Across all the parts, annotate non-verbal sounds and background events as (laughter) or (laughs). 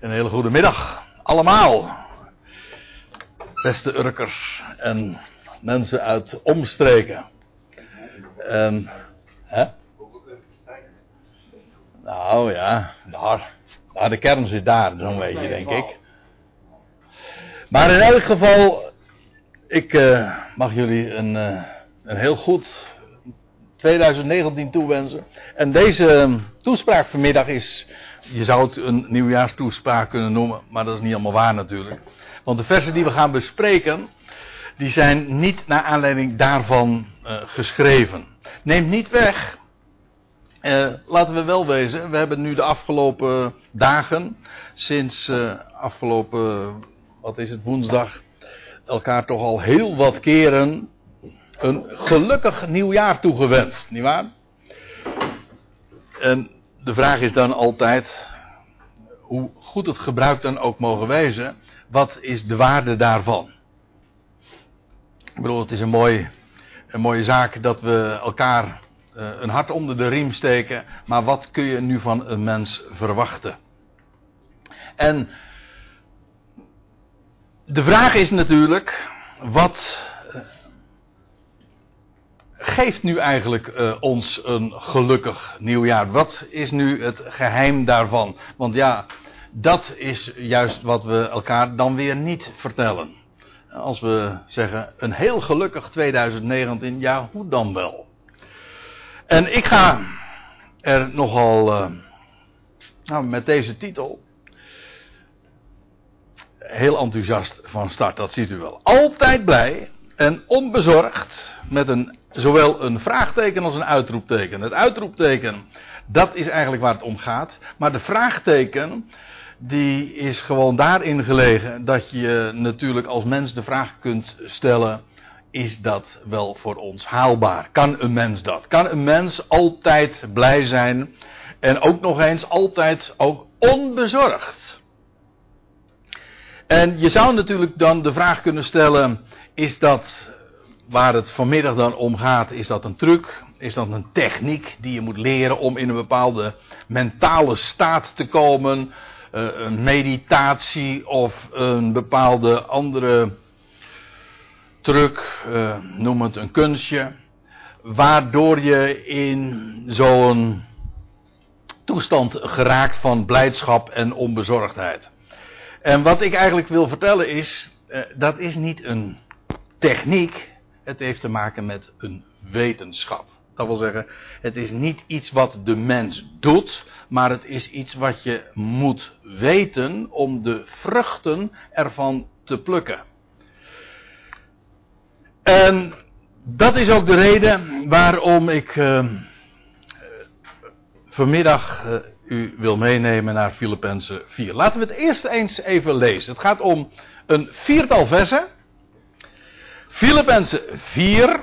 Een hele goede middag, allemaal. Beste Urkers en mensen uit omstreken. En, hè? Nou ja, daar, daar de kern zit daar, zo'n beetje, denk ik. Maar in elk geval, ik uh, mag jullie een, uh, een heel goed 2019 toewensen. En deze toespraak vanmiddag is je zou het een nieuwjaarstoespraak kunnen noemen, maar dat is niet allemaal waar natuurlijk. Want de versen die we gaan bespreken, die zijn niet naar aanleiding daarvan uh, geschreven. Neemt niet weg, uh, laten we wel wezen, we hebben nu de afgelopen dagen, sinds uh, afgelopen, wat is het, woensdag, elkaar toch al heel wat keren een gelukkig nieuwjaar toegewenst, nietwaar? En de vraag is dan altijd, hoe goed het gebruik dan ook mogen wezen, wat is de waarde daarvan? Ik bedoel, het is een, mooi, een mooie zaak dat we elkaar uh, een hart onder de riem steken, maar wat kun je nu van een mens verwachten? En de vraag is natuurlijk, wat geeft nu eigenlijk uh, ons een gelukkig nieuwjaar? Wat is nu het geheim daarvan? Want ja, dat is juist wat we elkaar dan weer niet vertellen. Als we zeggen een heel gelukkig 2019, ja, hoe dan wel? En ik ga er nogal, uh, nou, met deze titel, heel enthousiast van start, dat ziet u wel. Altijd blij en onbezorgd met een, zowel een vraagteken als een uitroepteken. Het uitroepteken, dat is eigenlijk waar het om gaat. Maar de vraagteken, die is gewoon daarin gelegen dat je natuurlijk als mens de vraag kunt stellen: is dat wel voor ons haalbaar? Kan een mens dat? Kan een mens altijd blij zijn en ook nog eens altijd ook onbezorgd? En je zou natuurlijk dan de vraag kunnen stellen: is dat waar het vanmiddag dan om gaat, is dat een truc? Is dat een techniek die je moet leren om in een bepaalde mentale staat te komen? Uh, een meditatie of een bepaalde andere truc, uh, noem het een kunstje, waardoor je in zo'n toestand geraakt van blijdschap en onbezorgdheid. En wat ik eigenlijk wil vertellen is, uh, dat is niet een techniek, het heeft te maken met een wetenschap. Dat wil zeggen, het is niet iets wat de mens doet, maar het is iets wat je moet weten om de vruchten ervan te plukken. En dat is ook de reden waarom ik uh, vanmiddag uh, u wil meenemen naar Filippenzen 4. Laten we het eerst eens even lezen. Het gaat om een viertal versen. Filippenzen 4,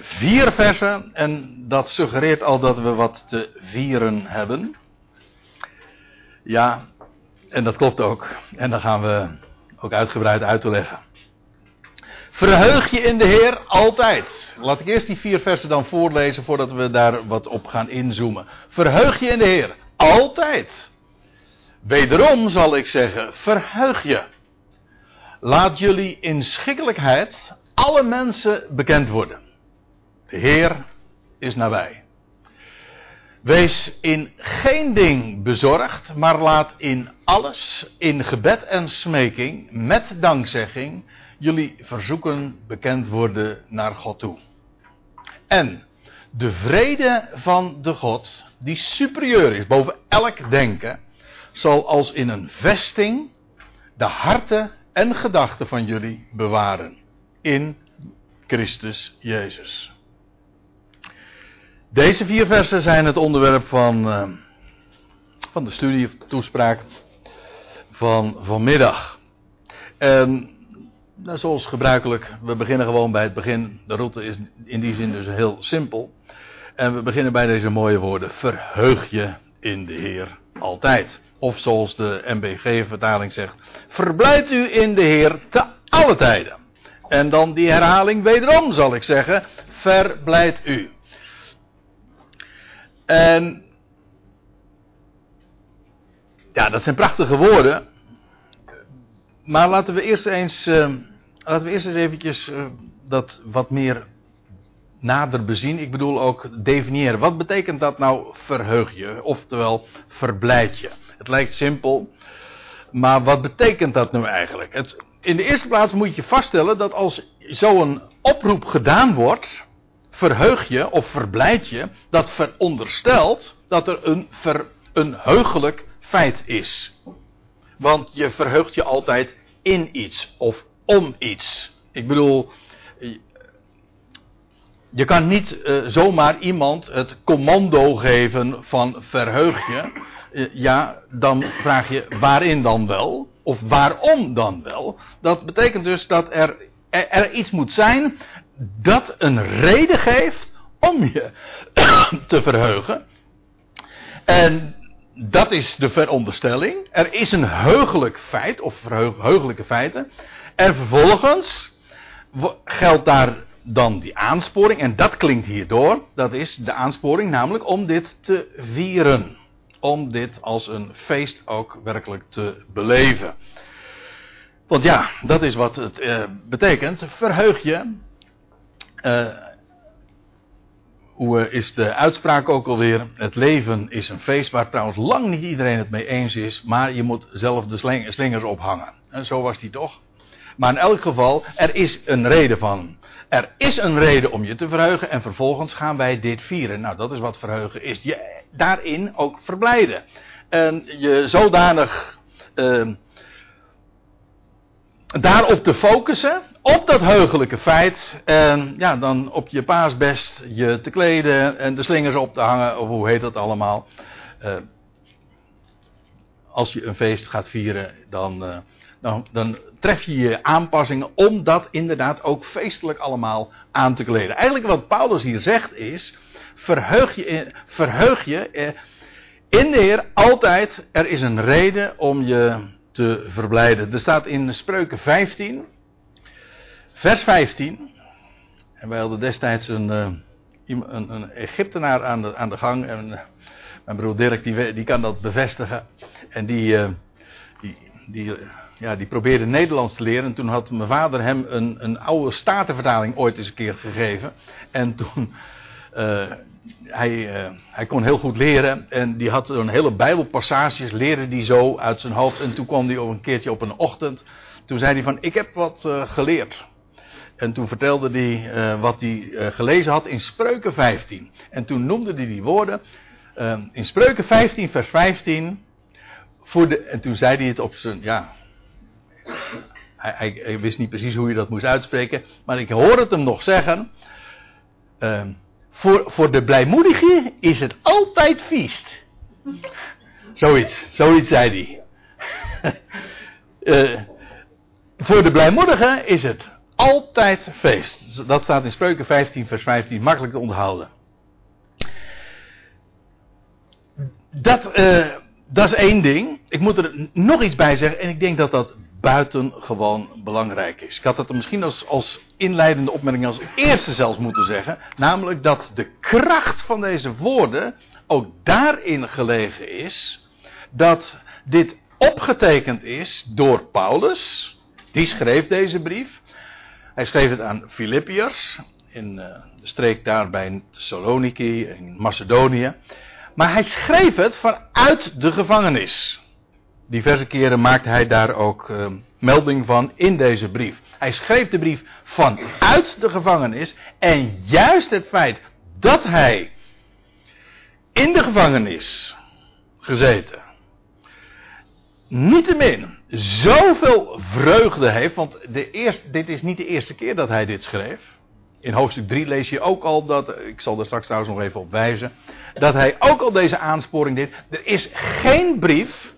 vier versen. En dat suggereert al dat we wat te vieren hebben. Ja, en dat klopt ook. En dan gaan we ook uitgebreid uit te leggen. Verheug je in de Heer altijd. Laat ik eerst die vier versen dan voorlezen voordat we daar wat op gaan inzoomen. Verheug je in de Heer altijd. Wederom zal ik zeggen, verheug je. Laat jullie inschikkelijkheid alle mensen bekend worden. De Heer is nabij. Wees in geen ding bezorgd, maar laat in alles, in gebed en smeking, met dankzegging, jullie verzoeken bekend worden naar God toe. En de vrede van de God, die superieur is boven elk denken, zal als in een vesting de harten en gedachten van jullie bewaren in Christus Jezus. Deze vier versen zijn het onderwerp van, uh, van de studie of toespraak van vanmiddag. En nou, zoals gebruikelijk, we beginnen gewoon bij het begin. De route is in die zin dus heel simpel. En we beginnen bij deze mooie woorden: verheug je in de Heer altijd. Of zoals de MBG-vertaling zegt: verblijd u in de Heer te alle tijden. En dan die herhaling wederom zal ik zeggen, verblijd u. En Ja, dat zijn prachtige woorden. Maar laten we eerst eens, uh, laten we eerst eens eventjes uh, dat wat meer nader bezien. Ik bedoel ook definiëren. Wat betekent dat nou verheug je? Oftewel verblijd je. Het lijkt simpel. Maar wat betekent dat nu eigenlijk? Het, in de eerste plaats moet je vaststellen dat als zo'n oproep gedaan wordt, verheug je of verblijd je, dat veronderstelt dat er een, een heugelijk feit is. Want je verheugt je altijd in iets of om iets. Ik bedoel, je kan niet uh, zomaar iemand het commando geven van verheug je. Uh, ja, dan vraag je waarin dan wel? Of waarom dan wel? Dat betekent dus dat er, er, er iets moet zijn dat een reden geeft om je (coughs) te verheugen. En dat is de veronderstelling. Er is een heugelijk feit, of heugelijke feiten. En vervolgens geldt daar dan die aansporing, en dat klinkt hierdoor. Dat is de aansporing namelijk om dit te vieren. Om dit als een feest ook werkelijk te beleven. Want ja, dat is wat het uh, betekent. Verheug je. Uh, hoe is de uitspraak ook alweer? Het leven is een feest waar trouwens lang niet iedereen het mee eens is. Maar je moet zelf de slingers ophangen. En zo was die toch? Maar in elk geval, er is een reden van. Er is een reden om je te verheugen en vervolgens gaan wij dit vieren. Nou, dat is wat verheugen is. Je daarin ook verblijden. En je zodanig uh, daarop te focussen, op dat heugelijke feit. En ja, dan op je paasbest je te kleden en de slingers op te hangen, of hoe heet dat allemaal. Uh, als je een feest gaat vieren, dan, uh, dan, dan tref je je aanpassingen om dat inderdaad ook feestelijk allemaal aan te kleden. Eigenlijk wat Paulus hier zegt is, verheug je, verheug je in de Heer altijd, er is een reden om je te verblijden. Er staat in Spreuken 15, vers 15, en wij hadden destijds een, eh, een, een Egyptenaar aan de, aan de gang, en eh, mijn broer Dirk die, die kan dat bevestigen, en die, eh, die, die ja, die probeerde Nederlands te leren. En toen had mijn vader hem een, een oude statenvertaling ooit eens een keer gegeven. En toen. Uh, hij, uh, hij kon heel goed leren. En die had een hele Bijbelpassages. Leerde die zo uit zijn hoofd. En toen kwam hij op een keertje op een ochtend. Toen zei hij van: Ik heb wat uh, geleerd. En toen vertelde hij wat hij gelezen had in Spreuken 15. En toen noemde hij die woorden. in Spreuken 15, vers 15. Voor de, en toen zei hij het op zijn. Ja, hij, hij, wist niet precies hoe je dat moest uitspreken. Maar ik hoor het hem nog zeggen. Uh, voor, voor de blijmoedige is het altijd feest. Zoiets, zoiets zei hij. uh, (laughs) voor de blijmoedige is het altijd feest. Dat staat in Spreuken 15, vers 15, makkelijk te onthouden. Dat, uh, dat is één ding. Ik moet er nog iets bij zeggen. En ik denk dat dat buitengewoon belangrijk is. Ik had het misschien als, als inleidende opmerking als eerste zelfs moeten zeggen. Namelijk dat de kracht van deze woorden ook daarin gelegen is. Dat dit opgetekend is door Paulus. Die schreef deze brief. Hij schreef het aan Filippiërs. In uh, de streek daar bij Saloniki in Macedonië. Maar hij schreef het vanuit de gevangenis. Diverse keren maakte hij daar ook uh, melding van in deze brief. Hij schreef de brief vanuit de gevangenis. En juist het feit dat hij in de gevangenis gezeten. Niettemin zoveel vreugde heeft. Want de dit is niet de eerste keer dat hij dit schreef. In hoofdstuk 3 lees je ook al dat, ik zal er straks trouwens nog even op wijzen, dat hij ook al deze aansporing deed. Er is geen brief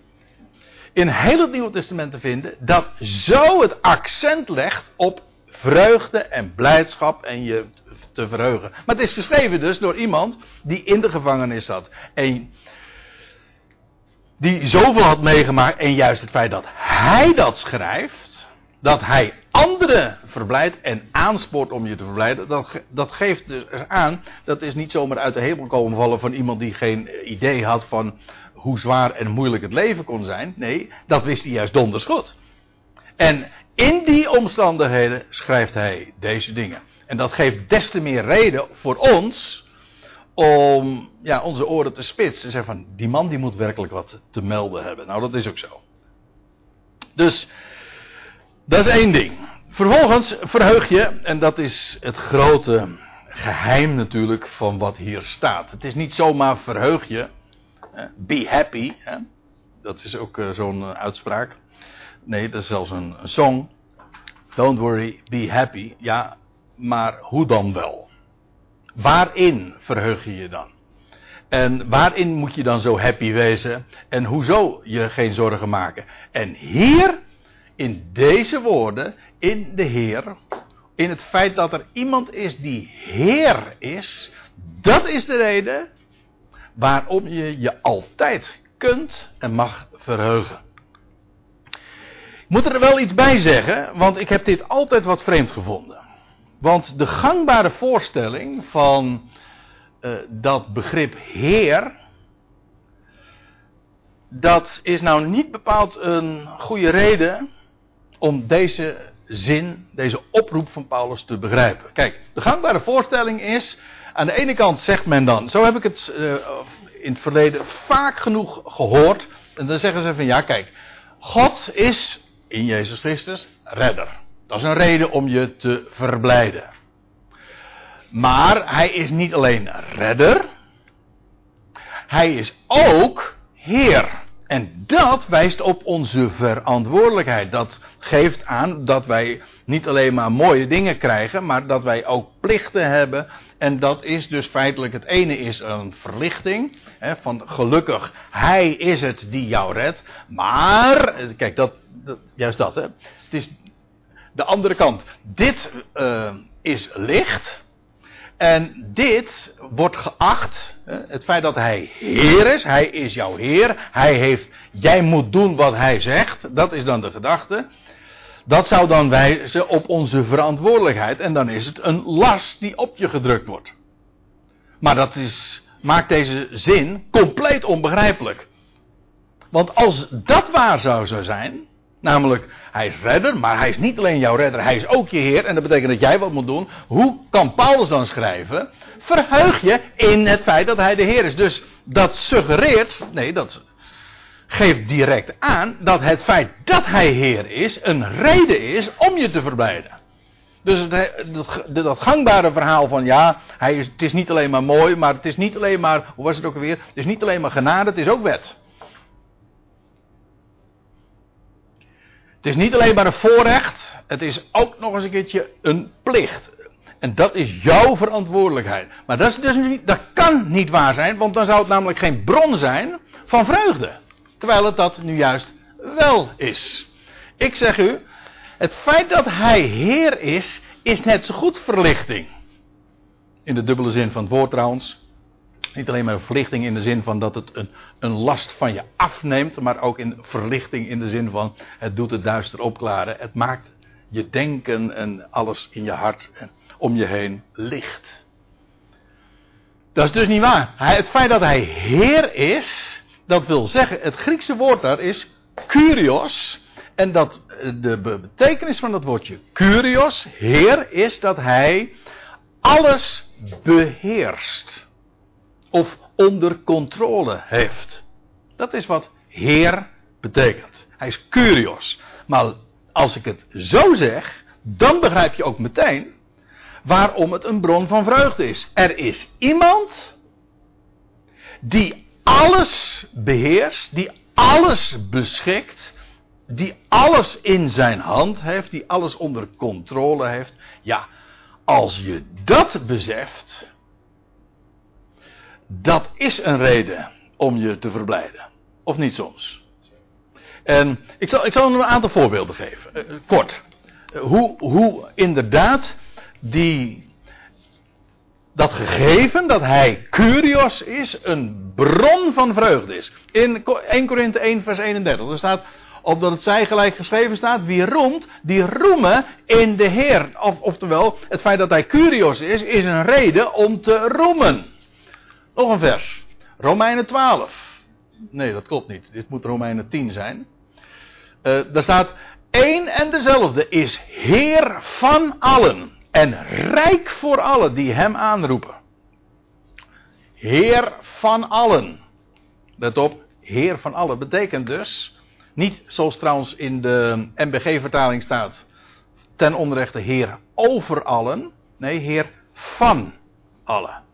in heel het Nieuwe Testament te vinden dat zo het accent legt op vreugde en blijdschap en je te verheugen. Maar het is geschreven dus door iemand die in de gevangenis zat. En die zoveel had meegemaakt en juist het feit dat hij dat schrijft, dat hij anderen verblijdt en aanspoort om je te verblijden, dat, dat geeft dus aan, dat is niet zomaar uit de hemel komen vallen van iemand die geen idee had van hoe zwaar en moeilijk het leven kon zijn. Nee, dat wist hij juist donders goed. En in die omstandigheden schrijft hij deze dingen. En dat geeft des te meer reden voor ons om ja, onze oren te spitsen. En zeggen van, die man die moet werkelijk wat te melden hebben. Nou, dat is ook zo. Dus, dat is één ding. Vervolgens verheug je, en dat is het grote geheim natuurlijk van wat hier staat. Het is niet zomaar verheug je, be happy, hè? dat is ook eh, zo'n eh, uitspraak. Nee, dat is zelfs een, een song. Don't worry, be happy. Ja, maar hoe dan wel? Waarin verheug je je dan? En waarin moet je dan zo happy wezen? En hoezo je geen zorgen maken? En hier, in deze woorden, in de Heer, in het feit dat er iemand is die Heer is, dat is de reden waarom je je altijd kunt en mag verheugen. Ik moet er wel iets bij zeggen, want ik heb dit altijd wat vreemd gevonden. Want de gangbare voorstelling van uh, dat begrip Heer, dat is nou niet bepaald een goede reden om deze zin, deze oproep van Paulus te begrijpen. Kijk, de gangbare voorstelling is, aan de ene kant zegt men dan, zo heb ik het uh, in het verleden vaak genoeg gehoord, en dan zeggen ze van ja, kijk, God is in Jezus Christus redder. Dat is een reden om je te verblijden. Maar hij is niet alleen redder, hij is ook Heer. En dat wijst op onze verantwoordelijkheid. Dat geeft aan dat wij niet alleen maar mooie dingen krijgen, maar dat wij ook plichten hebben. En dat is dus feitelijk het ene is een verlichting. Hè, van gelukkig, hij is het die jou redt. Maar, kijk, dat, dat juist dat. Hè, het is de andere kant. Dit uh, is licht. En dit wordt geacht, het feit dat hij Heer is, hij is jouw Heer, hij heeft, jij moet doen wat hij zegt, dat is dan de gedachte. Dat zou dan wijzen op onze verantwoordelijkheid en dan is het een last die op je gedrukt wordt. Maar dat is, maakt deze zin compleet onbegrijpelijk. Want als dat waar zou zijn, Namelijk, hij is redder, maar hij is niet alleen jouw redder, hij is ook je Heer. En dat betekent dat jij wat moet doen. Hoe kan Paulus dan schrijven? Verheug je in het feit dat hij de Heer is. Dus dat suggereert, nee, dat geeft direct aan dat het feit dat hij Heer is, een reden is om je te verblijden. Dus dat, dat, gangbare verhaal van ja, hij is, het is niet alleen maar mooi, maar het is niet alleen maar, hoe was het ook alweer? Het is niet alleen maar genade, het is ook wet. Het is niet alleen maar een voorrecht, het is ook nog eens een keertje een plicht. En dat is jouw verantwoordelijkheid. Maar dat, is dus niet, dat kan niet waar zijn, want dan zou het namelijk geen bron zijn van vreugde. Terwijl het dat nu juist wel is. Ik zeg u, het feit dat hij Heer is, is net zo goed verlichting. In de dubbele zin van het woord trouwens. Niet alleen maar verlichting in de zin van dat het een, een last van je afneemt, maar ook in verlichting in de zin van het doet het duister opklaren. Het maakt je denken en alles in je hart en om je heen licht. Dat is dus niet waar. Hij, het feit dat hij Heer is, dat wil zeggen, het Griekse woord daar is Kyrios. En dat de betekenis van dat woordje Kyrios, Heer, is dat hij alles beheerst of onder controle heeft. Dat is wat Heer betekent. Hij is curios. Maar als ik het zo zeg, dan begrijp je ook meteen waarom het een bron van vreugde is. Er is iemand die alles beheerst, die alles beschikt, die alles in zijn hand heeft, die alles onder controle heeft. Ja, als je dat beseft, dat is een reden om je te verblijden. Of niet soms? En ik zal, ik zal een aantal voorbeelden geven. Uh, kort. Uh, hoe, hoe inderdaad die, dat gegeven dat hij curios is, een bron van vreugde is. In 1 Korinthe 1 vers 31. Er staat, opdat het zij gelijk geschreven staat, wie roemt, die roemen in de Heer. Of, oftewel, het feit dat hij curios is, is een reden om te roemen. Nog een vers. Romeinen 12. Nee, dat klopt niet. Dit moet Romeinen 10 zijn. Uh, daar staat: één en dezelfde is Heer van allen en rijk voor allen die Hem aanroepen. Heer van allen. Let op, Heer van allen betekent dus niet zoals trouwens in de MBG-vertaling staat ten onrechte Heer over allen. Nee, Heer van allen.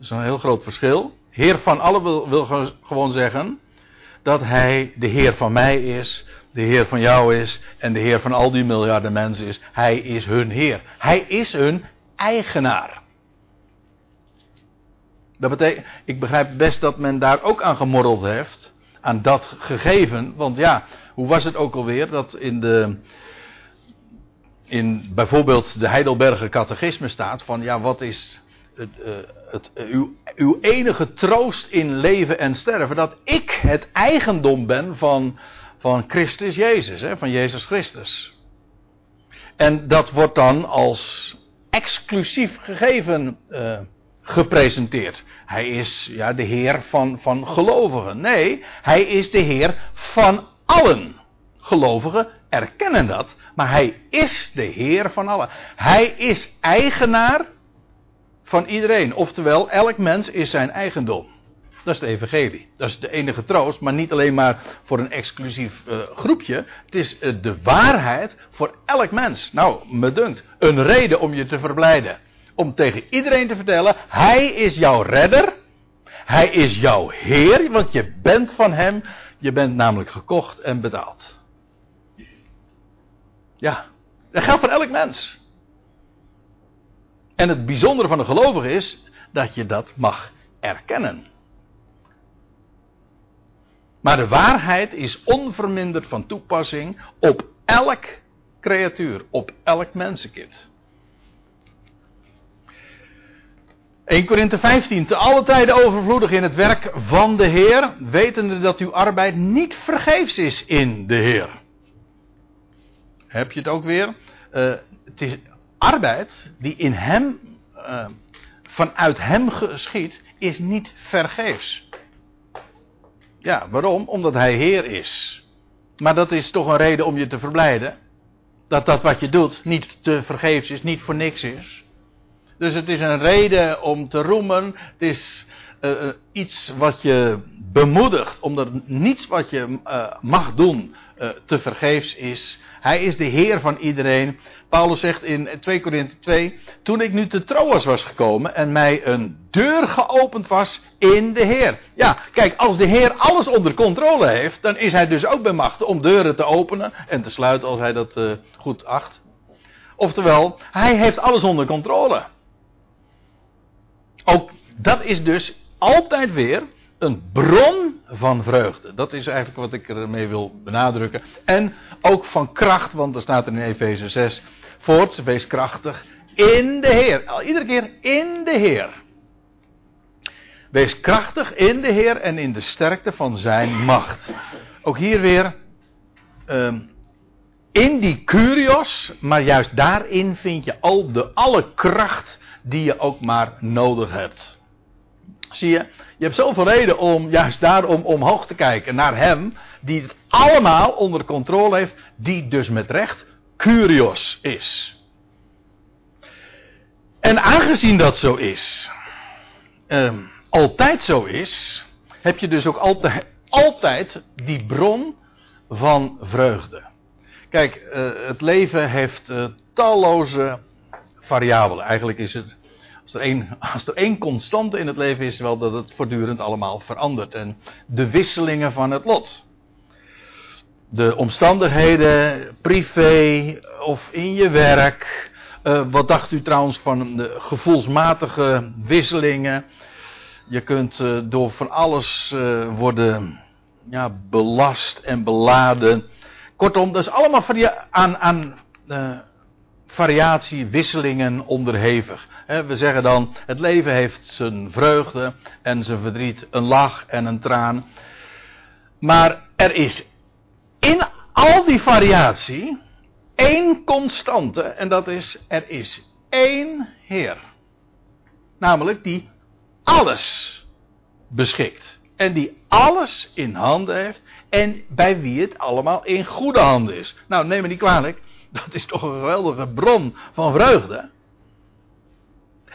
Is een heel groot verschil. Heer van allen wil, wil gewoon zeggen dat Hij de Heer van mij is, de Heer van jou is en de Heer van al die miljarden mensen is. Hij is hun Heer. Hij is hun eigenaar. Dat betekent, ik begrijp best dat men daar ook aan gemorreld heeft. Aan dat gegeven. Want ja, hoe was het ook alweer? Dat in de. In bijvoorbeeld de Heidelberger Catechisme staat van ja, wat is het, uh, het, uh, uw, uw enige troost in leven en sterven? Dat ik het eigendom ben van, van Christus Jezus, hè, van Jezus Christus. En dat wordt dan als exclusief gegeven uh, gepresenteerd. Hij is ja, de Heer van, van gelovigen. Nee, hij is de Heer van allen. Gelovigen erkennen dat, maar hij is de Heer van allen. Hij is eigenaar van iedereen. Oftewel, elk mens is zijn eigendom. Dat is de evangelie. Dat is de enige troost, maar niet alleen maar voor een exclusief uh, groepje. Het is uh, de waarheid voor elk mens. Nou, me dunkt, een reden om je te verblijden om tegen iedereen te vertellen: Hij is jouw redder. Hij is jouw Heer, want je bent van Hem. Je bent namelijk gekocht en betaald. Ja, dat geldt voor elk mens. En het bijzondere van de gelovige is dat je dat mag erkennen. Maar de waarheid is onverminderd van toepassing op elk creatuur, op elk mensenkind. 1 Korinthe 15. Te alle tijden overvloedig in het werk van de Heer, wetende dat uw arbeid niet vergeefs is in de Heer. Heb je het ook weer? Uh, het is arbeid die in hem, uh, vanuit hem geschiet, is niet vergeefs. Ja, waarom? Omdat hij Heer is. Maar dat is toch een reden om je te verblijden. Dat dat wat je doet niet te vergeefs is, niet voor niks is. Dus het is een reden om te roemen. Het is uh, iets wat je bemoedigt, omdat niets wat je uh, mag doen uh, te vergeefs is. Hij is de Heer van iedereen. Paulus zegt in 2 Korinthe 2: Toen ik nu te Troas was gekomen en mij een deur geopend was in de Heer. Ja, kijk, als de Heer alles onder controle heeft, dan is hij dus ook bij macht om deuren te openen en te sluiten als hij dat goed acht. Oftewel, hij heeft alles onder controle. Ook dat is dus altijd weer een bron van vreugde. Dat is eigenlijk wat ik ermee wil benadrukken. En ook van kracht, want er staat in Efeze 6 voorts, wees krachtig in de Heer. Iedere keer in de Heer. Wees krachtig in de Heer en in de sterkte van zijn macht. Ook hier weer um, in die curios, maar juist daarin vind je al de alle kracht die je ook maar nodig hebt. Zie je, je hebt zoveel reden om juist daarom omhoog te kijken naar Hem, die het allemaal onder controle heeft, die dus met recht curios is. En aangezien dat zo is, eh, altijd zo is, heb je dus ook altijd, die bron van vreugde. Kijk, uh, het leven heeft uh, talloze variabelen. Eigenlijk is het, als er, één, als er één constante in het leven is, wel dat het voortdurend allemaal verandert. En de wisselingen van het lot. De omstandigheden, privé of in je werk. Uh, wat dacht u trouwens van de gevoelsmatige wisselingen? Je kunt uh, door van alles uh, worden ja, belast en beladen. Kortom, dat is allemaal aan, aan variatie, wisselingen onderhevig. We zeggen dan, het leven heeft zijn vreugde en zijn verdriet, een lach en een traan. Maar er is in al die variatie één constante en dat is, er is één Heer. Namelijk die alles beschikt. En die alles in handen heeft. En bij wie het allemaal in goede handen is. Nou, neem me niet kwalijk. Dat is toch een geweldige bron van vreugde.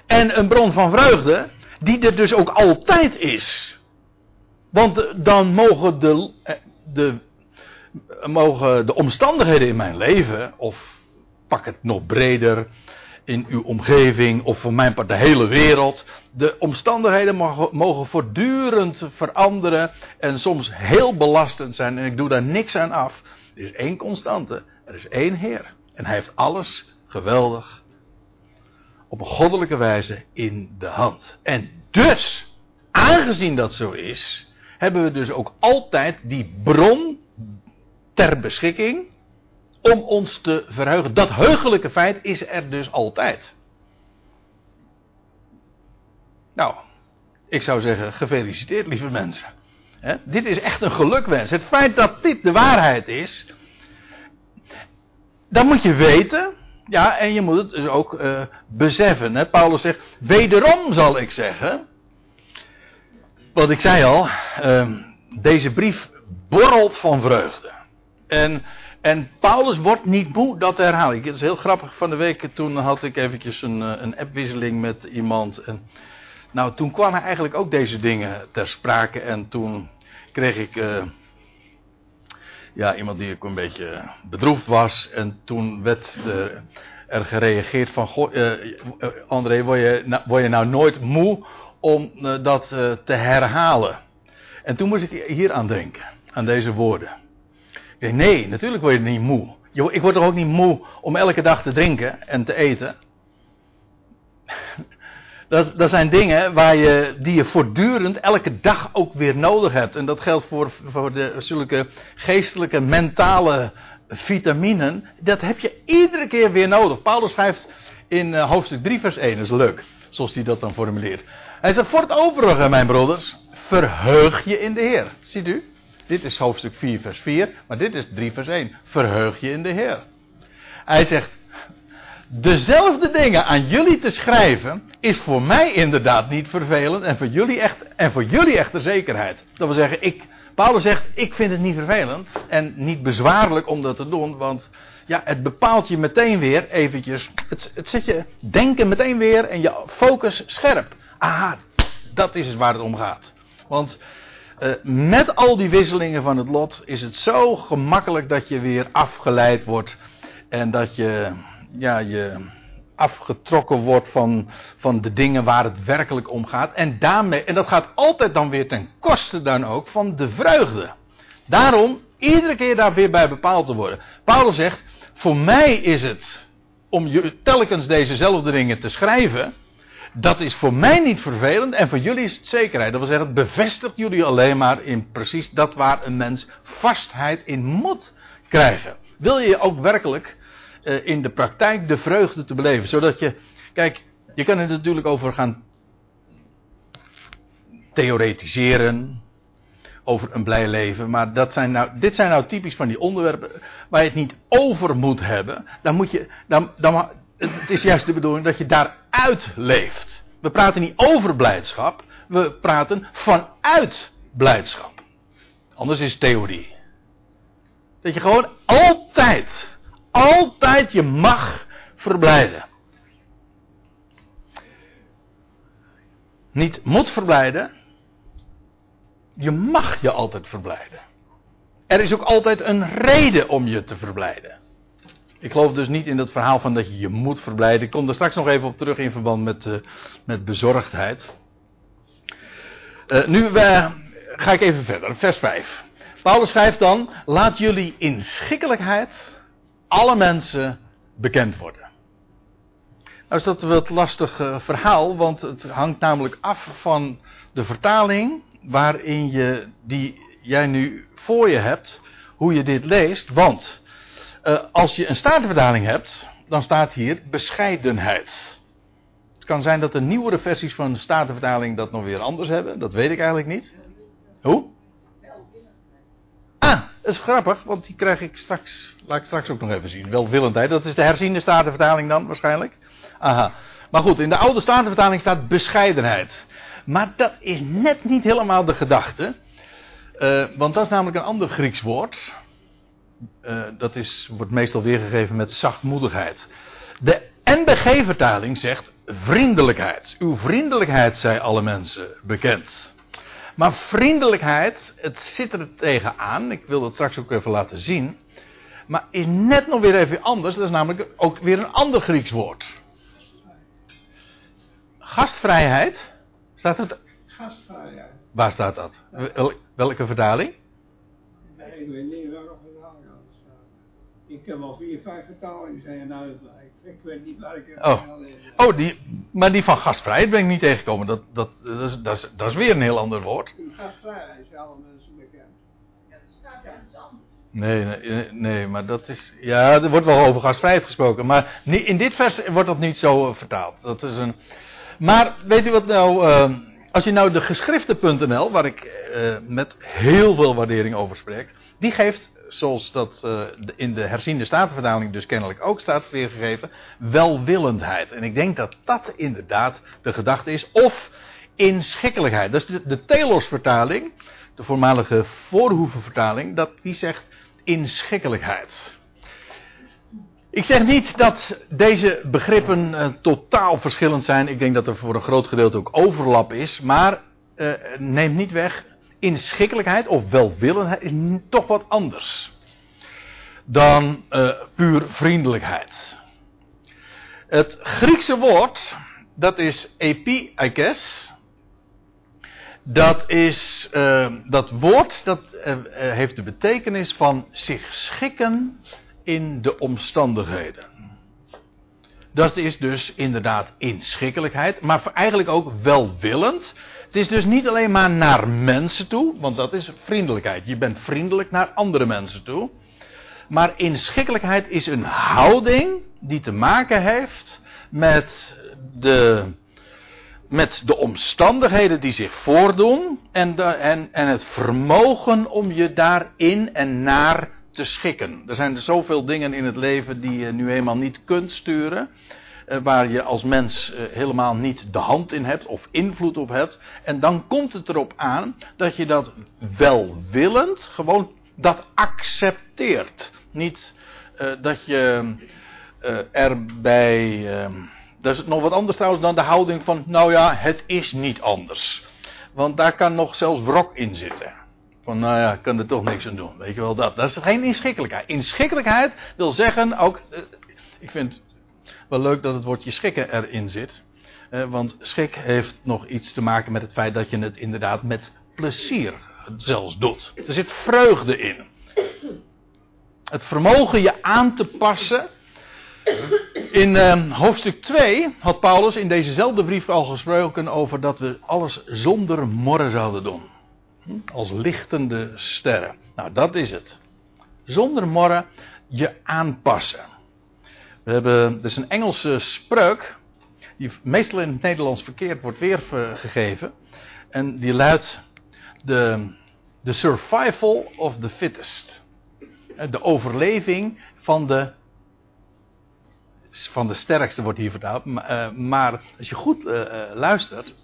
En een bron van vreugde. Die er dus ook altijd is. Want dan mogen de, eh, de, mogen de omstandigheden in mijn leven. Of pak het nog breder in uw omgeving of voor mijn part de hele wereld. De omstandigheden mogen, mogen voortdurend veranderen en soms heel belastend zijn en ik doe daar niks aan af. Er is één constante, er is één Heer en hij heeft alles geweldig op een goddelijke wijze in de hand. En dus, aangezien dat zo is, hebben we dus ook altijd die bron ter beschikking om ons te verheugen. Dat heugelijke feit is er dus altijd. Nou, ik zou zeggen, gefeliciteerd lieve mensen. dit is echt een gelukwens. Het feit dat dit de waarheid is, dan moet je weten, ja, en je moet het dus ook uh, beseffen. Paulus zegt, wederom zal ik zeggen, wat ik zei al, uh, deze brief borrelt van vreugde. En en Paulus wordt niet moe dat te herhalen. Het is heel grappig van de week. Toen had ik eventjes een, eh, een appwisseling met iemand. En, nou, toen kwamen eigenlijk ook deze dingen ter sprake. En toen kreeg ik. Uh, ja, iemand die ook een beetje bedroefd was. En toen werd er gereageerd van. Goh, uh, André, word je, nou, word je nou nooit moe om dat te herhalen? En toen moest ik hier aan denken. Aan deze woorden. Nee, natuurlijk word je niet moe. Ik word er ook niet moe om elke dag te drinken en te eten. Dat, dat zijn dingen waar je, die je voortdurend elke dag ook weer nodig hebt. En dat geldt voor, voor de, zulke geestelijke, mentale vitaminen. Dat heb je iedere keer weer nodig. Paulus schrijft in uh, hoofdstuk 3, vers 1, dat is leuk, zoals hij dat dan formuleert. Hij zegt: Voor het overige, mijn broeders, verheug je in de Heer. Ziet u? Dit is hoofdstuk 4, vers 4, maar dit is 3, vers 1. Verheug je in de Heer. Hij zegt, dezelfde dingen aan jullie te schrijven is voor mij inderdaad niet vervelend en voor jullie echt, en voor jullie echt de zekerheid. Dat wil zeggen, ik, Paulus zegt, ik vind het niet vervelend en niet bezwaarlijk om dat te doen, want ja, het bepaalt je meteen weer eventjes, het, het zet je denken meteen weer en je focus scherp. Aha, dat is waar het om gaat. Want uh, met al die wisselingen van het lot is het zo gemakkelijk dat je weer afgeleid wordt. En dat je, ja, je afgetrokken wordt van, van de dingen waar het werkelijk om gaat. En, daarmee, en dat gaat altijd dan weer ten koste dan ook van de vreugde. Daarom iedere keer daar weer bij bepaald te worden. Paulus zegt, voor mij is het om je telkens dezezelfde dingen te schrijven dat is voor mij niet vervelend en voor jullie is het zekerheid. Dat wil zeggen, het bevestigt jullie alleen maar in precies dat waar een mens vastheid in moet krijgen. Wil je ook werkelijk uh, in de praktijk de vreugde te beleven, zodat je, kijk, je kan er natuurlijk over gaan theoretiseren, over een blij leven. Maar dat zijn nou, dit zijn nou typisch van die onderwerpen waar je het niet over moet hebben. Dan moet je, dan, dan, het is juist de bedoeling dat je daaruit leeft. We praten niet over blijdschap, we praten vanuit blijdschap. Anders is theorie. Dat je gewoon altijd, altijd je mag verblijden. Niet moet verblijden, je mag je altijd verblijden. Er is ook altijd een reden om je te verblijden. Ik geloof dus niet in dat verhaal van dat je je moet verblijden. Ik kom er straks nog even op terug in verband met, uh, met bezorgdheid. Uh, nu uh, ga ik even verder, vers 5. Paulus schrijft dan: Laat jullie inschikkelijkheid alle mensen bekend worden. Nou is dat een wat lastig verhaal, want het hangt namelijk af van de vertaling waarin je, die jij nu voor je hebt, hoe je dit leest. Want uh, als je een statenvertaling hebt, dan staat hier bescheidenheid. Het kan zijn dat de nieuwere versies van de statenvertaling dat nog weer anders hebben. Dat weet ik eigenlijk niet. Hoe? Is grappig, want die krijg ik straks, laat ik straks ook nog even zien. Welwillendheid, dat is de herziende statenvertaling dan waarschijnlijk. Aha. Maar goed, in de oude statenvertaling staat bescheidenheid. Maar dat is net niet helemaal de gedachte. Uh, want dat is namelijk een ander Grieks woord. Uh, dat is, wordt meestal weergegeven met zachtmoedigheid. De NBG-vertaling zegt vriendelijkheid. Uw vriendelijkheid, zij alle mensen bekend. Maar vriendelijkheid, het zit er tegenaan. Ik wil dat straks ook even laten zien. Maar is net nog weer even anders. Dat is namelijk ook weer een ander Grieks woord. Gastvrijheid. Staat het? Gastvrijheid. Waar staat dat? welke vertaling? Nee, ik weet niet welke vertaling dat staat. Ik heb al vier, vijf vertalingen zijn uitgelegd. Ik weet niet welke oh. Oh, die, maar die van gastvrijheid ben ik niet tegengekomen. Dat, dat, dat, is, dat, is, dat is weer een heel ander woord. Gastvrijheid is alle mensen bekend. Ja, dat staat ergens anders. Nee, nee, nee, maar dat is. Ja, er wordt wel over gastvrijheid gesproken. Maar in dit vers wordt dat niet zo eh, vertaald. Dat is een. Maar weet u wat nou. Uh, als je nou de geschriften.nl, waar ik uh, met heel veel waardering over spreek, die geeft, zoals dat uh, in de herziende statenvertaling dus kennelijk ook staat weergegeven, welwillendheid. En ik denk dat dat inderdaad de gedachte is. Of inschikkelijkheid. Dat is de, de Telos-vertaling, de voormalige voorhoevenvertaling, dat die zegt inschikkelijkheid. Ik zeg niet dat deze begrippen uh, totaal verschillend zijn. Ik denk dat er voor een groot gedeelte ook overlap is. Maar uh, neemt niet weg, inschikkelijkheid of welwillendheid is toch wat anders dan uh, puur vriendelijkheid. Het Griekse woord, dat is epiikes. Dat is, dat woord, dat heeft de betekenis van zich schikken in de omstandigheden. Dat is dus inderdaad inschikkelijkheid, maar eigenlijk ook welwillend. Het is dus niet alleen maar naar mensen toe, want dat is vriendelijkheid. Je bent vriendelijk naar andere mensen toe. Maar inschikkelijkheid is een houding die te maken heeft met de, met de omstandigheden die zich voordoen en, de, en, en het vermogen om je daarin en naar te schikken. Er zijn zoveel dingen in het leven die je nu eenmaal niet kunt sturen. Eh, waar je als mens eh, helemaal niet de hand in hebt of invloed op hebt. En dan komt het erop aan dat je dat welwillend gewoon dat accepteert. Niet uh, dat je erbij. dat is nog wat anders trouwens dan de houding van. Nou ja, het is niet anders. Want daar kan nog zelfs wrok in zitten. Van nou ja, ik kan er toch niks aan doen. Weet je wel dat. Dat is geen inschikkelijkheid. Inschikkelijkheid wil zeggen ook. Eh, ik vind wel leuk dat het woordje schikken erin zit. Eh, want schik heeft nog iets te maken met het feit dat je het inderdaad met plezier zelfs doet. Er zit vreugde in. Het vermogen je aan te passen. In uh, hoofdstuk 2 had Paulus in dezezelfde brief al gesproken over dat we alles zonder morren zouden doen. Als lichtende sterren. Nou, dat is het. Zonder morren je aanpassen. We hebben, er is een Engelse spreuk, die meestal in het Nederlands verkeerd wordt weergegeven. En die luidt: The, survival of the fittest. De overleving van de, van de sterkste wordt hier vertaald. Maar, maar als je goed uh, luistert,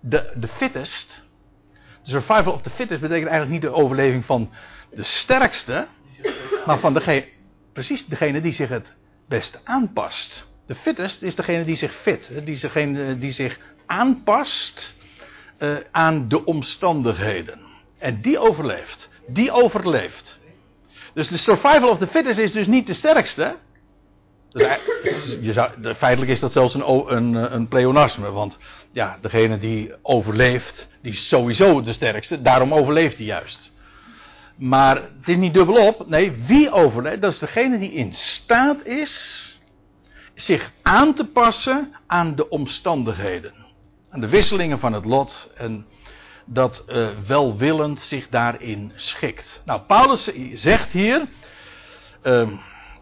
de, de fittest de survival of the fittest betekent eigenlijk niet de overleving van de sterkste, maar van degene, precies degene die zich het best aanpast. De fittest is degene die zich fit, die, degene die zich aanpast uh, aan de omstandigheden. En die overleeft. Die overleeft. Dus de survival of the fittest is dus niet de sterkste. Dus je zou, feitelijk is dat zelfs een, een, een pleonasme. Want ja, degene die overleeft, die is sowieso de sterkste. Daarom overleeft hij juist. Maar het is niet dubbelop. Nee, wie overleeft? Dat is degene die in staat is zich aan te passen aan de omstandigheden. Aan de wisselingen van het lot. En dat uh, welwillend zich daarin schikt. Nou, Paulus zegt hier. Uh,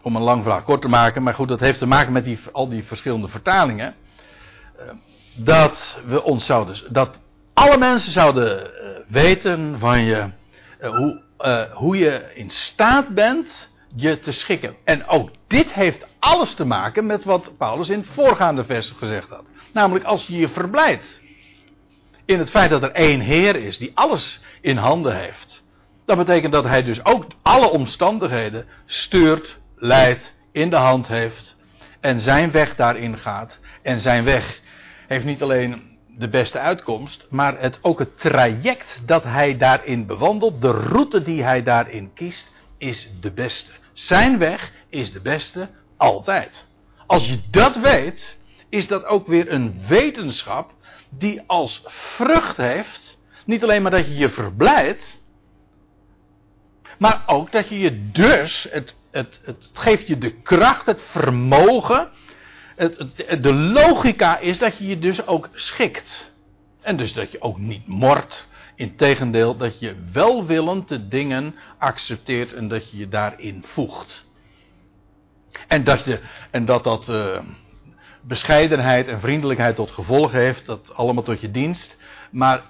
om een lang verhaal kort te maken, maar goed, dat heeft te maken met die, al die verschillende vertalingen. Uh, dat we ons zouden, dat alle mensen zouden uh, weten van je, hoe, hoe je in staat bent je te schikken. En ook dit heeft alles te maken met wat Paulus in het voorgaande vers gezegd had. Namelijk als je je verblijdt in het feit dat er één Heer is die alles in handen heeft. Dat betekent dat hij dus ook alle omstandigheden stuurt, leidt, in de hand heeft en zijn weg daarin gaat. En zijn weg heeft niet alleen de beste uitkomst, maar het, ook het traject dat hij daarin bewandelt, de route die hij daarin kiest, is de beste. Zijn weg is de beste altijd. Als je dat weet, is dat ook weer een wetenschap die als vrucht heeft, niet alleen maar dat je je verblijdt, maar ook dat je je dus, het, het, het geeft je de kracht, het vermogen, het, de logica is dat je je dus ook schikt. En dus dat je ook niet mort. Integendeel, dat je welwillend de dingen accepteert en dat je je daarin voegt. En dat je, en dat, dat uh, bescheidenheid en vriendelijkheid tot gevolg heeft, dat allemaal tot je dienst. Maar